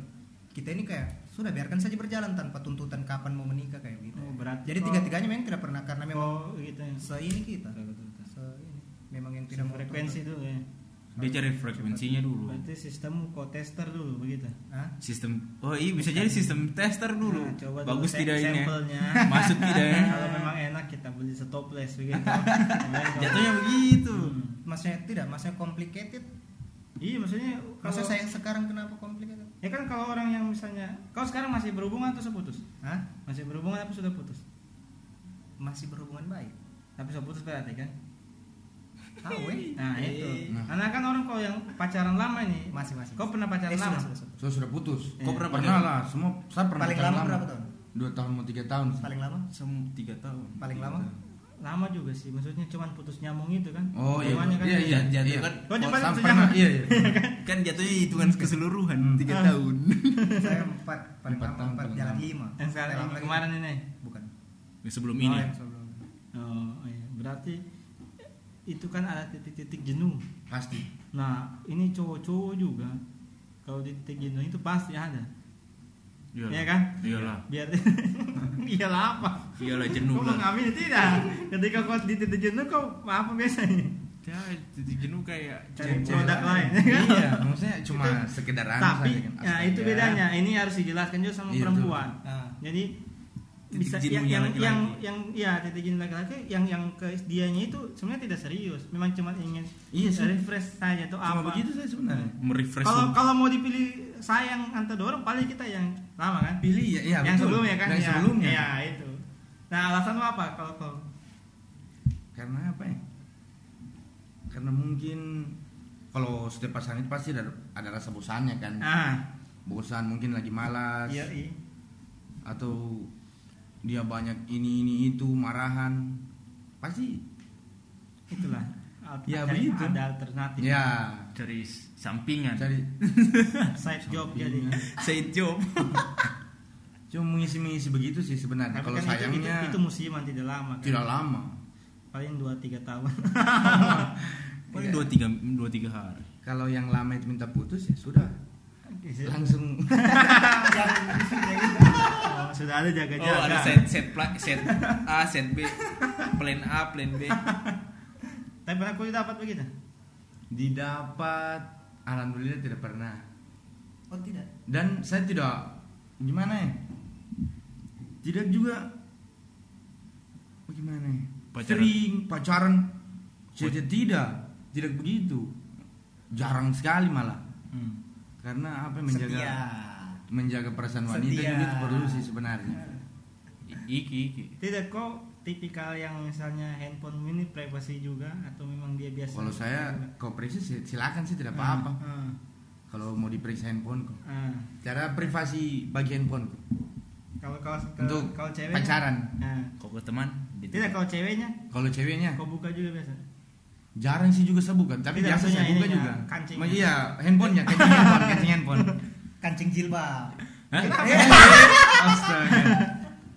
[SPEAKER 6] Kita ini kayak sudah biarkan saja berjalan tanpa tuntutan kapan mau menikah kayak gitu.
[SPEAKER 5] Oh, berarti
[SPEAKER 6] Jadi
[SPEAKER 5] kok-
[SPEAKER 6] tiga-tiganya memang tidak pernah karena memang
[SPEAKER 5] Oh, gitu ya.
[SPEAKER 6] se ini kita.
[SPEAKER 5] Betul, betul, betul.
[SPEAKER 6] Se ini memang yang tidak
[SPEAKER 5] frekuensi dulu ya.
[SPEAKER 3] Dia cari frekuensinya dulu
[SPEAKER 5] Berarti sistemmu kok tester dulu begitu.
[SPEAKER 6] Hah?
[SPEAKER 3] sistem oh iya bisa jadi sistem tester dulu
[SPEAKER 5] Nah, coba dulu
[SPEAKER 3] bagus
[SPEAKER 5] sa-
[SPEAKER 3] tidak ini ya? masuk tidak ya
[SPEAKER 5] Kalau memang enak kita beli stoples begitu. [LAUGHS]
[SPEAKER 3] jatuhnya begitu
[SPEAKER 5] Hmm.
[SPEAKER 6] Maksudnya tidak, maksudnya complicated.
[SPEAKER 5] Iya maksudnya kalau
[SPEAKER 6] saya sekarang kenapa complicated?
[SPEAKER 5] ya kan kalau orang yang misalnya kau sekarang masih berhubungan atau sudah putus?
[SPEAKER 6] Hah?
[SPEAKER 5] Masih berhubungan apa sudah putus?
[SPEAKER 6] Masih berhubungan baik.
[SPEAKER 5] Tapi sudah putus berarti kan?
[SPEAKER 6] Tahu eh?
[SPEAKER 5] Nah itu.
[SPEAKER 7] Nah.
[SPEAKER 5] Karena kan orang kalau yang pacaran lama ini,
[SPEAKER 6] Masih masih.
[SPEAKER 5] kau pernah pacaran
[SPEAKER 6] Eh,
[SPEAKER 5] lama?
[SPEAKER 6] sudah, sudah, sudah.
[SPEAKER 7] so sudah putus
[SPEAKER 5] Iya.
[SPEAKER 3] kok pernah
[SPEAKER 7] pernah
[SPEAKER 3] pacaran?
[SPEAKER 7] lah semua saya pernah
[SPEAKER 6] Paling
[SPEAKER 7] pacaran
[SPEAKER 6] lama berapa tahun?
[SPEAKER 7] dua tahun mau tiga tahun
[SPEAKER 6] Paling lama?
[SPEAKER 3] Sem tiga tahun
[SPEAKER 6] Paling lama?
[SPEAKER 5] Lama juga sih, maksudnya cuman putus nyambung itu kan?
[SPEAKER 7] oh iya
[SPEAKER 5] kan
[SPEAKER 7] iya iya
[SPEAKER 3] Jat- jatuh
[SPEAKER 7] iya.
[SPEAKER 3] kan
[SPEAKER 5] Kau
[SPEAKER 7] pernah
[SPEAKER 5] nyambung.
[SPEAKER 7] iya iya [LAUGHS]
[SPEAKER 3] kan jatuhnya hitungan keseluruhan tiga
[SPEAKER 5] Ah.
[SPEAKER 3] tahun [LAUGHS]
[SPEAKER 6] saya empat, paling
[SPEAKER 7] Empat
[SPEAKER 6] lama
[SPEAKER 7] tahun,
[SPEAKER 6] empat,
[SPEAKER 7] paling
[SPEAKER 6] jalan
[SPEAKER 7] lama.
[SPEAKER 6] lima.
[SPEAKER 5] Yang sekarang
[SPEAKER 6] Lama
[SPEAKER 5] kemarin ini.
[SPEAKER 6] Bukan.
[SPEAKER 3] Yang sebelum
[SPEAKER 6] Oh,
[SPEAKER 3] ini
[SPEAKER 6] yang sebelum.
[SPEAKER 5] Oh iya, berarti itu kan ada titik-titik jenuh.
[SPEAKER 7] pasti
[SPEAKER 5] Nah, ini cowok-cowok juga kalau di titik jenuh itu pasti ada.
[SPEAKER 3] iyalah
[SPEAKER 5] Iya kan?
[SPEAKER 3] iyalah
[SPEAKER 5] Biar [LAUGHS] iyalah apa?
[SPEAKER 3] iyalah jenuh
[SPEAKER 5] Kau
[SPEAKER 3] lah
[SPEAKER 5] mengamini tidak? Ketika kau di titik jenuh kau apa biasanya?
[SPEAKER 3] ya titik jenuh kayak
[SPEAKER 5] Cari produk lain. [LAUGHS]
[SPEAKER 7] iya maksudnya cuma sekedar anu
[SPEAKER 5] Tapi
[SPEAKER 7] saja kan.
[SPEAKER 5] ya itu bedanya. Ini harus dijelaskan juga sama
[SPEAKER 7] Iya,
[SPEAKER 5] perempuan.
[SPEAKER 6] Nah,
[SPEAKER 5] Jadi bisa yang yang, yang yang ya titik jenuh laki-laki yang yang ke dianya itu sebenarnya tidak serius. Memang cuma ingin
[SPEAKER 7] Iya sih.
[SPEAKER 5] refresh saja
[SPEAKER 7] cuma
[SPEAKER 5] apa.
[SPEAKER 7] begitu saya sebenarnya
[SPEAKER 3] merefresh
[SPEAKER 5] Kalau kalau mau dipilih sayang antara dua orang paling kita yang lama kan?
[SPEAKER 7] pilih ya iya
[SPEAKER 5] yang
[SPEAKER 7] betul.
[SPEAKER 5] sebelumnya kan?
[SPEAKER 7] yang
[SPEAKER 5] ya,
[SPEAKER 7] sebelumnya
[SPEAKER 5] Ya itu. Nah alasan apa kalau kau?
[SPEAKER 7] karena apa ya karena mungkin kalau setiap pasangan itu pasti ada, ada rasa bosannya kan
[SPEAKER 5] Ah,
[SPEAKER 7] bosan mungkin lagi malas
[SPEAKER 5] iya iya.
[SPEAKER 7] atau dia banyak ini ini itu marahan pasti
[SPEAKER 5] Itulah.
[SPEAKER 7] Ya,
[SPEAKER 5] ada-
[SPEAKER 7] begitu.
[SPEAKER 5] Ada alternatif.
[SPEAKER 7] ya
[SPEAKER 3] cari sampingan
[SPEAKER 7] cari
[SPEAKER 5] Side [LAUGHS] job jadi.
[SPEAKER 3] side job [LAUGHS]
[SPEAKER 7] cuma mengisi mengisi begitu sih sebenarnya kalau
[SPEAKER 5] kan itu, itu,
[SPEAKER 7] sayangnya
[SPEAKER 5] itu musiman tidak lama kan?
[SPEAKER 7] tidak lama
[SPEAKER 5] Paling 2-3 tahun. [LAUGHS]
[SPEAKER 3] paling dua tiga dua tiga hari
[SPEAKER 7] kalau yang lama itu minta putus ya sudah langsung
[SPEAKER 5] sudah ada jaga-jaga.
[SPEAKER 3] oh ada set set pla- set A set B plan A plan B
[SPEAKER 5] Tapi pernah kau dapat begitu?
[SPEAKER 7] didapat alhamdulillah tidak pernah
[SPEAKER 6] oh tidak.
[SPEAKER 7] dan saya tidak gimana ya tidak juga bagaimana ya
[SPEAKER 3] Pacaran.
[SPEAKER 7] sering pacaran saya tidak tidak begitu jarang sekali malah
[SPEAKER 5] Hmm.
[SPEAKER 7] karena apa menjaga
[SPEAKER 6] Setia.
[SPEAKER 7] Menjaga perasaan wanita
[SPEAKER 6] Setia.
[SPEAKER 7] juga itu perlu sih sebenarnya.
[SPEAKER 3] Iki iki.
[SPEAKER 5] Tidak kok tipikal yang misalnya handphone ini privasi juga atau memang dia biasa?
[SPEAKER 7] kalau saya kau periksa sih, silakan sih tidak apa-apa.
[SPEAKER 5] Ah,
[SPEAKER 7] kalau mau diperiksa handphone kok.
[SPEAKER 5] Ah.
[SPEAKER 7] cara privasi bagi handphone kok.
[SPEAKER 5] Kalau kalau
[SPEAKER 7] untuk
[SPEAKER 5] kalau cewek
[SPEAKER 7] pacaran.
[SPEAKER 5] Ah.
[SPEAKER 3] kok ke teman? Di
[SPEAKER 5] Tidak kalau ceweknya?
[SPEAKER 7] Kalau ceweknya?
[SPEAKER 5] Kau buka juga biasa.
[SPEAKER 7] jarang sih juga saya buka tapi
[SPEAKER 5] Tidak,
[SPEAKER 7] biasa saya buka juga.
[SPEAKER 5] kancingnya.
[SPEAKER 7] Ma- iya handphonenya kancing handphone kancing handphone [LAUGHS]
[SPEAKER 6] Kancing jilbab.
[SPEAKER 7] astaga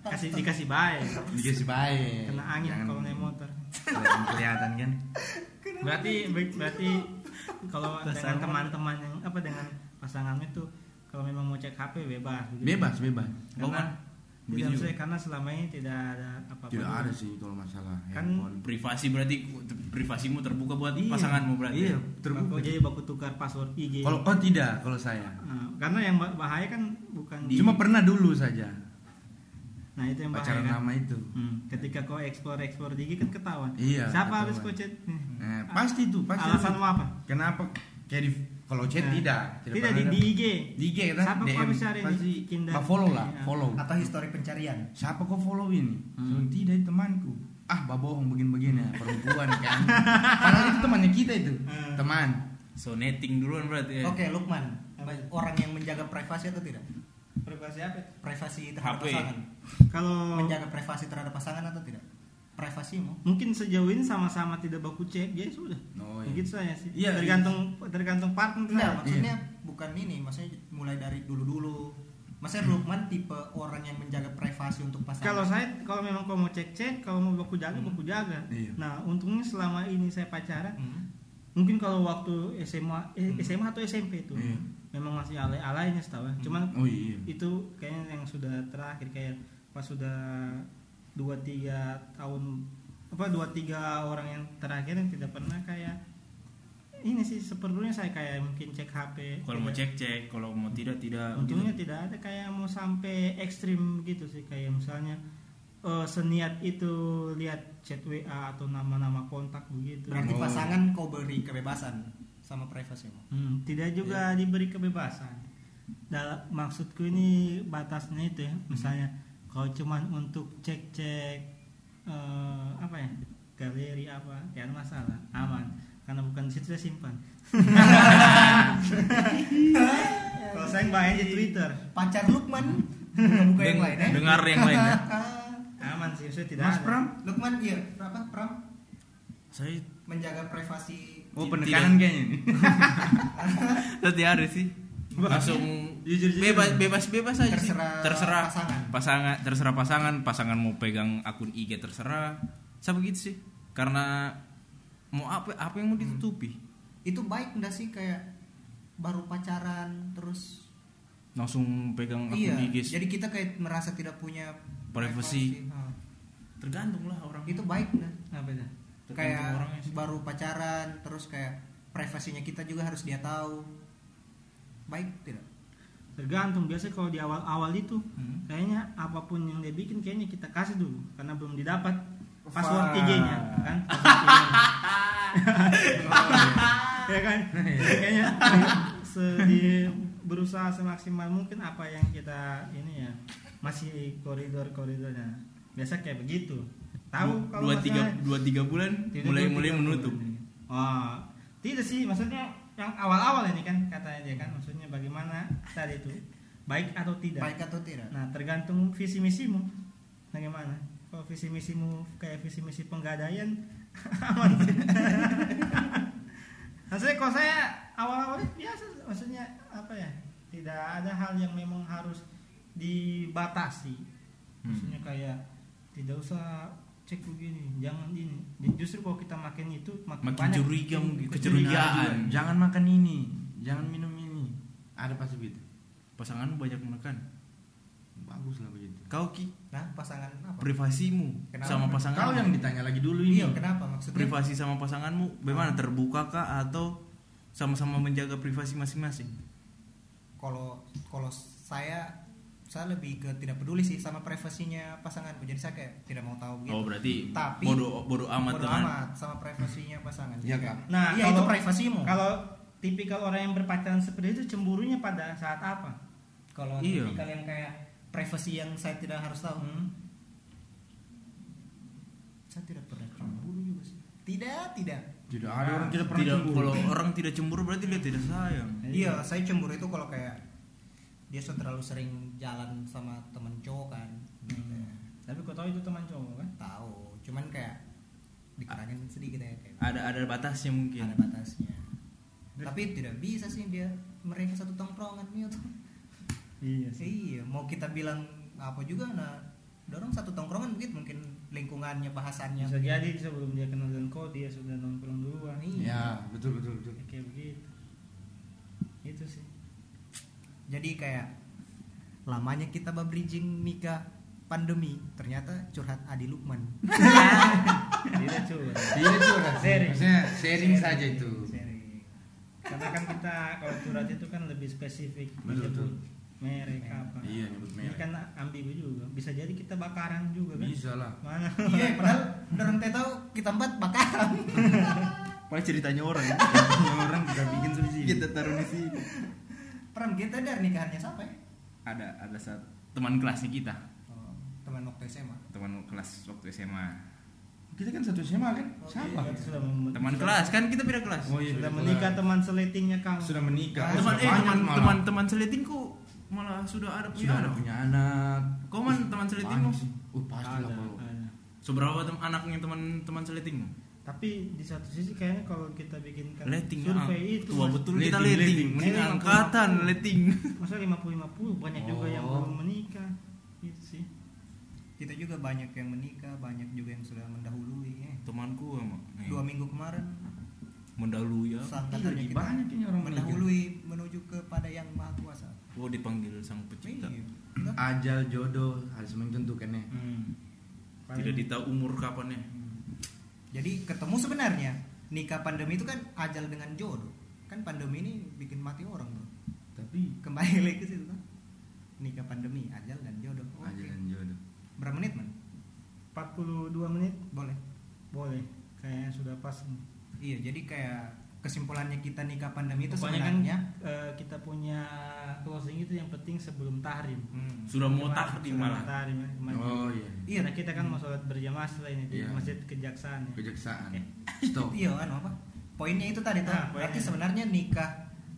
[SPEAKER 7] [LAUGHS]
[SPEAKER 5] Kasih dikasih baik.
[SPEAKER 7] dikasih baik
[SPEAKER 5] Kena angin
[SPEAKER 7] Jangan-
[SPEAKER 5] kalau naik motor.
[SPEAKER 7] jangan kelihatan kan
[SPEAKER 5] Berarti berarti kalau dengan teman-teman yang apa dengan pasangan itu kalau memang mau cek HP bebas. begitu.
[SPEAKER 7] bebas bebas
[SPEAKER 5] Karena? Tidak
[SPEAKER 3] Begitu
[SPEAKER 5] maksudnya karena selama ini tidak ada apa-apa.
[SPEAKER 7] tidak
[SPEAKER 5] juga.
[SPEAKER 7] ada sih kalau masalah
[SPEAKER 5] Kan
[SPEAKER 7] handphone
[SPEAKER 3] privasi berarti privasimu terbuka buat
[SPEAKER 7] Iya,
[SPEAKER 3] pasanganmu berarti
[SPEAKER 7] iya
[SPEAKER 5] Baku,
[SPEAKER 7] terbuka
[SPEAKER 5] jadi baku tukar password IG.
[SPEAKER 7] kalau oh tidak kalau saya
[SPEAKER 5] Nah, karena yang bah- bahaya kan bukan di
[SPEAKER 7] cuma pernah dulu saja
[SPEAKER 5] Nah, itu yang bahaya
[SPEAKER 7] pacaran
[SPEAKER 5] kan.
[SPEAKER 7] lama itu
[SPEAKER 5] Hmm, ketika kau explore explore di IG kan ketahuan.
[SPEAKER 7] Iya,
[SPEAKER 5] Siapa
[SPEAKER 7] ketahuan.
[SPEAKER 5] habis kau chat?
[SPEAKER 7] Nah, pasti tuh pasti
[SPEAKER 5] Alasan mau apa?
[SPEAKER 7] kenapa kayak di kalau chat
[SPEAKER 5] Nah,
[SPEAKER 7] tidak
[SPEAKER 5] Tidak, di, di. IG.
[SPEAKER 7] di IG kan
[SPEAKER 5] Siapa kau
[SPEAKER 7] DM pasti
[SPEAKER 5] bikin dan-
[SPEAKER 7] bah, follow lah
[SPEAKER 5] Iya.
[SPEAKER 7] follow
[SPEAKER 6] Atau histori pencarian.
[SPEAKER 7] siapa kau follow ini
[SPEAKER 5] Hmm.
[SPEAKER 7] Tidak itu temanku ah babohong begini-begini ya perempuan kan padahal itu temannya kita itu [LAUGHS]
[SPEAKER 5] Hmm.
[SPEAKER 7] teman
[SPEAKER 3] so netting duluan berarti ya.
[SPEAKER 6] Oke, Lukman. Orang yang menjaga privasi atau tidak?
[SPEAKER 5] Privasi apa?
[SPEAKER 6] Privasi terhadap
[SPEAKER 3] HP.
[SPEAKER 6] pasangan.
[SPEAKER 5] Kalau
[SPEAKER 6] Menjaga privasi terhadap pasangan atau tidak? Privasimu.
[SPEAKER 5] mungkin sejauh ini sama-sama tidak baku cek, ya sudah.
[SPEAKER 7] Oh, iya.
[SPEAKER 5] Begitu saja sih.
[SPEAKER 7] Iya,
[SPEAKER 5] tergantung tergantung partner
[SPEAKER 6] Enggak,
[SPEAKER 5] saya.
[SPEAKER 6] maksudnya bukan ini, maksudnya mulai dari dulu-dulu. Maksudnya Lukman tipe orang yang menjaga privasi untuk pasangan.
[SPEAKER 5] Kalau saya kalau memang kau mau cek-cek, kalau mau baku jaga, baku jaga.
[SPEAKER 7] Iya.
[SPEAKER 5] Nah, untungnya selama ini saya pacaran,
[SPEAKER 6] Hmm.
[SPEAKER 5] mungkin kalau waktu SMA eh,
[SPEAKER 6] Hmm.
[SPEAKER 5] SMA atau SMP itu
[SPEAKER 7] Iya.
[SPEAKER 5] memang masih alay-alaynya setahu ya. Cuman
[SPEAKER 7] oh iya
[SPEAKER 5] itu kayaknya yang sudah terakhir kayak pas sudah dua tiga tahun apa dua tiga orang yang terakhir yang tidak pernah kayak ini sih seperlunya saya kayak mungkin cek HP
[SPEAKER 3] kalau mau cek cek kalau mau tidak tidak
[SPEAKER 5] untungnya
[SPEAKER 3] gitu.
[SPEAKER 5] tidak ada kayak mau sampai ekstrim gitu sih kayak misalnya eh, seniat itu lihat chat WA atau nama-nama kontak begitu
[SPEAKER 6] Berarti
[SPEAKER 7] Oh.
[SPEAKER 6] pasangan kau beri kebebasan sama privasimu.
[SPEAKER 5] Hmm, tidak juga diberi kebebasan. Dalam maksudku ini batasnya itu ya, misalnya kalau cuman untuk cek-cek eh, apa ya galeri apa, ya ada masalah, aman, karena bukan di situ saya simpan. [LAUGHS] kalau saya bahaya di Twitter,
[SPEAKER 6] Pacar Lukman buka-buka yang lain ya.
[SPEAKER 3] dengar yang lain ya. [LAUGHS]
[SPEAKER 5] aman sih, saya tidak
[SPEAKER 7] Mas
[SPEAKER 5] ada.
[SPEAKER 7] Pram
[SPEAKER 6] Lukman iya, apa? Pram
[SPEAKER 3] saya
[SPEAKER 6] menjaga privasi
[SPEAKER 7] oh
[SPEAKER 3] Tidak.
[SPEAKER 7] penekanan kayaknya [LAUGHS] ini
[SPEAKER 3] ada sih langsung
[SPEAKER 5] Jujur-jujur.
[SPEAKER 3] bebas bebas bebas aja sih.
[SPEAKER 6] Terserah
[SPEAKER 3] terserah
[SPEAKER 6] pasangan.
[SPEAKER 3] pasangan terserah pasangan pasangan mau pegang akun IG terserah saya begitu sih karena mau apa apa yang mau ditutupi
[SPEAKER 6] itu baik enggak sih kayak baru pacaran terus
[SPEAKER 3] langsung pegang akun
[SPEAKER 6] iya
[SPEAKER 3] IG
[SPEAKER 6] jadi kita kayak merasa tidak punya
[SPEAKER 3] Privacy.
[SPEAKER 6] Hah.
[SPEAKER 3] tergantung lah orang
[SPEAKER 6] itu baik enggak
[SPEAKER 5] Apa itu?
[SPEAKER 3] Tergantung
[SPEAKER 6] kayak baru pacaran terus kayak privasinya kita juga harus dia tahu baik tidak?
[SPEAKER 5] Tergantung biasa kalau di awal-awal itu
[SPEAKER 3] Hmm.
[SPEAKER 5] kayaknya apa pun yang dia bikin kayaknya kita kasih dulu karena belum didapat password. IG-nya kan? [LAUGHS] Ya kan? Kayaknya se- di- berusaha semaksimal mungkin apa yang kita ini ya masih koridor-koridornya. Biasa kayak begitu. Tahu
[SPEAKER 3] dua,
[SPEAKER 5] kalau
[SPEAKER 3] dua tiga dua tiga bulan
[SPEAKER 5] Tidak,
[SPEAKER 3] mulai mulai menutup
[SPEAKER 5] bulan. Oh, tidak sih, maksudnya yang awal-awal ini kan katanya dia kan, maksudnya bagaimana tadi itu baik atau tidak.
[SPEAKER 6] baik atau tidak
[SPEAKER 5] Nah, tergantung visi misimu. Bagaimana? Kalau visi misimu kayak visi misi penggadaian [LAUGHS] aman sih. maksudnya kalau saya awal-awal biasa, maksudnya apa ya? Tidak ada hal yang memang harus dibatasi. Maksudnya kayak tidak usah cek begini, jangan ini. Justru kalau kita makin itu makin,
[SPEAKER 3] Makin
[SPEAKER 5] banyak.
[SPEAKER 3] curiga mungkin,
[SPEAKER 5] kecurigaan.
[SPEAKER 3] kecurigaan.
[SPEAKER 7] Juga, jangan makan ini jangan minum ini. Ada pasti begitu?
[SPEAKER 3] Pasangan banyak makan.
[SPEAKER 7] Bagus lah begitu.
[SPEAKER 3] Kau ki?
[SPEAKER 6] Nah pasangan apa?
[SPEAKER 3] Privasimu
[SPEAKER 6] Kenapa?
[SPEAKER 3] sama pasangan
[SPEAKER 7] kau yang ditanya lagi dulu ini.
[SPEAKER 6] Iya kenapa maksudnya?
[SPEAKER 3] Privasi sama pasanganmu bagaimana? Terbuka kah atau sama-sama menjaga privasi masing-masing?
[SPEAKER 6] Kalau kalau saya saya lebih ke tidak peduli sih sama privasinya pasanganku jadi saya kayak tidak mau tahu gitu
[SPEAKER 3] Oh berarti
[SPEAKER 6] Tapi-
[SPEAKER 3] bodoh bodoh amat
[SPEAKER 6] Bodo
[SPEAKER 3] dengan
[SPEAKER 6] amat sama privasinya pasangan
[SPEAKER 7] Iya,
[SPEAKER 6] kayak,
[SPEAKER 5] Nah,
[SPEAKER 6] iya itu
[SPEAKER 5] kalau-
[SPEAKER 6] privasimu
[SPEAKER 5] Kalau tipikal orang yang berpacaran seperti itu cemburunya pada saat apa?
[SPEAKER 6] kalau
[SPEAKER 3] Iya.
[SPEAKER 6] tipikal yang kayak privasi yang saya tidak harus tahu
[SPEAKER 5] Hmm.
[SPEAKER 6] saya tidak pernah cemburu juga sih tidak tidak
[SPEAKER 7] Tidak ada orang tidak pernah
[SPEAKER 3] tidak
[SPEAKER 7] cemburu.
[SPEAKER 3] kalau orang tidak cemburu berarti dia tidak sayang.
[SPEAKER 6] iya saya cemburu itu kalau kayak dia sudah terlalu sering jalan sama temen cowok kan
[SPEAKER 5] Hmm. Tapi kau tahu itu teman cowok kan?
[SPEAKER 6] tahu cuman kayak dikurangin sedikit ya kayak
[SPEAKER 3] Ada ada batasnya mungkin.
[SPEAKER 6] ada batasnya tapi tidak bisa sih dia mereka satu tongkrongan nih tuh
[SPEAKER 5] Iya
[SPEAKER 6] iya mau kita bilang apa juga nah dorong satu tongkrongan begitu mungkin lingkungannya bahasannya
[SPEAKER 5] Bisa jadi sebelum dia kenal dengan kau dia sudah nongkrong duluan.
[SPEAKER 6] Iya.
[SPEAKER 7] Ya, betul betul betul.
[SPEAKER 5] Ya, Kayak begitu.
[SPEAKER 6] Jadi kayak lamanya kita bridging nikah pandemi ternyata curhat Adi Lukman
[SPEAKER 5] Tidak curhat.
[SPEAKER 7] Iya curhat.
[SPEAKER 5] Sharing.
[SPEAKER 7] Maksudnya sharing saja itu.
[SPEAKER 6] Sharing.
[SPEAKER 5] Karena kan kita kalau curhat itu kan lebih spesifik
[SPEAKER 7] Betul,
[SPEAKER 5] menyebut merek apa.
[SPEAKER 7] Iya, nyebut
[SPEAKER 5] Ini
[SPEAKER 7] merek.
[SPEAKER 5] kan ambigu juga. Bisa jadi kita bakaran juga kan.
[SPEAKER 7] Bisa lah.
[SPEAKER 5] Mana?
[SPEAKER 6] iya padahal dorong teh tahu kita empat bakaran
[SPEAKER 3] Paling ceritanya orang. [LAUGHS]
[SPEAKER 7] orang kita bikin solusi.
[SPEAKER 3] kita taruh di sini.
[SPEAKER 6] Peran kita dari nikahannya siapa ya
[SPEAKER 3] Ada ada saat teman kelasnya kita,
[SPEAKER 6] oh, teman waktu SMA
[SPEAKER 3] teman kelas waktu SMA.
[SPEAKER 7] Kita kan satu SMA kan? Siapa?
[SPEAKER 5] Kita sudah mem-
[SPEAKER 3] Teman
[SPEAKER 5] sudah-
[SPEAKER 3] kelas kan kita beda kelas.
[SPEAKER 7] Oh iya,
[SPEAKER 5] Sudah menikah teman seletingnya kamu.
[SPEAKER 7] Sudah menikah.
[SPEAKER 6] Ah,
[SPEAKER 3] teman
[SPEAKER 7] Sudah
[SPEAKER 3] eh teman
[SPEAKER 7] malah.
[SPEAKER 3] teman teman seletingku malah sudah ada punya
[SPEAKER 7] sudah ada
[SPEAKER 3] anak.
[SPEAKER 7] punya anak.
[SPEAKER 3] Kau man teman seletingmu?
[SPEAKER 7] Sih. Oh pasti lah.
[SPEAKER 3] Seberapa tem anaknya teman teman seletingmu?
[SPEAKER 5] Tapi di satu sisi kayaknya kalau kita bikinkan
[SPEAKER 3] Leting
[SPEAKER 5] survei
[SPEAKER 3] ah.
[SPEAKER 5] itu
[SPEAKER 3] tua
[SPEAKER 5] mas-
[SPEAKER 3] betul
[SPEAKER 7] Leting,
[SPEAKER 3] kita mending
[SPEAKER 5] Ini
[SPEAKER 3] angkatan
[SPEAKER 5] 50.
[SPEAKER 3] leting.
[SPEAKER 5] masa 50 50 banyak juga yang
[SPEAKER 7] Oh.
[SPEAKER 5] belum menikah. Itu sih.
[SPEAKER 6] kita juga banyak yang menikah banyak juga yang sudah mendahului eh.
[SPEAKER 3] Temanku sama nih,
[SPEAKER 6] dua minggu kemarin
[SPEAKER 3] mendahului ya.
[SPEAKER 7] Iya,
[SPEAKER 6] kita
[SPEAKER 7] banyak ini orang menikah.
[SPEAKER 6] mendahului menuju kepada yang maha kuasa
[SPEAKER 3] Oh dipanggil sang pencipta.
[SPEAKER 6] Iya.
[SPEAKER 7] Ajal jodoh harus menentukannya.
[SPEAKER 5] Hmm.
[SPEAKER 3] Tidak ditahu umur kapannya.
[SPEAKER 6] Jadi ketemu sebenarnya nikah pandemi itu kan ajal dengan jodoh kan pandemi ini bikin mati orang bro
[SPEAKER 7] Tapi
[SPEAKER 6] kembali lagi ke situ kan nikah pandemi ajal dan jodoh Oke.
[SPEAKER 7] ajal dan jodoh.
[SPEAKER 6] berapa menit man
[SPEAKER 5] 42 menit
[SPEAKER 6] boleh
[SPEAKER 5] boleh. Kayaknya sudah pas. nih.
[SPEAKER 6] iya jadi kayak kesimpulannya kita nikah pandemi itu
[SPEAKER 5] Pokoknya kan
[SPEAKER 6] sebenarnya
[SPEAKER 5] eh, kita punya closing itu yang penting sebelum tahrim.
[SPEAKER 6] Hmm.
[SPEAKER 3] Sudah mau tahrim malah.
[SPEAKER 5] tahrim, ya, kemarin.
[SPEAKER 7] Oh iya.
[SPEAKER 6] iya
[SPEAKER 5] Karena kita kan mau sholat berjamaah setelah ini di
[SPEAKER 7] Iya.
[SPEAKER 5] masjid kejaksaan. Ya.
[SPEAKER 7] Kejaksaan. Stop. [LAUGHS]
[SPEAKER 6] iya anu apa poinnya itu tadi tuh
[SPEAKER 5] Ah,
[SPEAKER 6] berarti
[SPEAKER 5] poinnya.
[SPEAKER 6] sebenarnya nikah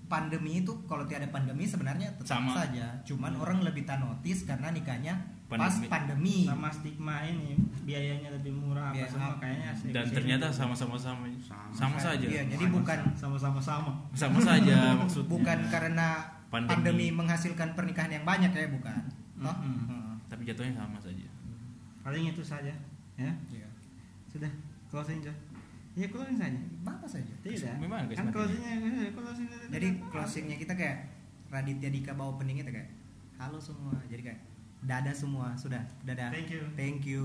[SPEAKER 6] pandemi itu kalau tiada pandemi sebenarnya tetap
[SPEAKER 3] Sama.
[SPEAKER 6] saja cuman orang lebih tak notice karena nikahnya pas
[SPEAKER 3] Pandemi.
[SPEAKER 6] pandemi
[SPEAKER 5] Sama stigma ini biayanya lebih murah apa
[SPEAKER 6] Biaya
[SPEAKER 5] semua
[SPEAKER 6] apa.
[SPEAKER 5] kayaknya
[SPEAKER 3] Dan
[SPEAKER 5] sih.
[SPEAKER 3] ternyata sama-sama sama
[SPEAKER 7] Sama
[SPEAKER 3] sama saja.
[SPEAKER 6] Iya, jadi
[SPEAKER 5] Sama-
[SPEAKER 6] bukan
[SPEAKER 5] sama-sama sama.
[SPEAKER 3] Sama saja [LAUGHS] maksudnya.
[SPEAKER 6] bukan karena
[SPEAKER 3] Pandemi.
[SPEAKER 6] pandemi. menghasilkan pernikahan yang banyak ya bukan toh
[SPEAKER 5] Mm-mm.
[SPEAKER 6] Heeh.
[SPEAKER 3] Tapi jatuhnya sama saja.
[SPEAKER 5] Paling itu saja, ya.
[SPEAKER 6] Iya.
[SPEAKER 5] Sudah closing Joy. Ya closing saja.
[SPEAKER 6] apa saja
[SPEAKER 5] Tidak.
[SPEAKER 3] Memang
[SPEAKER 5] kan
[SPEAKER 3] mati.
[SPEAKER 5] closingnya eh, closing
[SPEAKER 6] jadi closingnya kita kayak Raditya Dika bawa opening itu kayak halo semua jadi kayak dadah semua sudah. Dadah.
[SPEAKER 5] Thank you.
[SPEAKER 6] thank you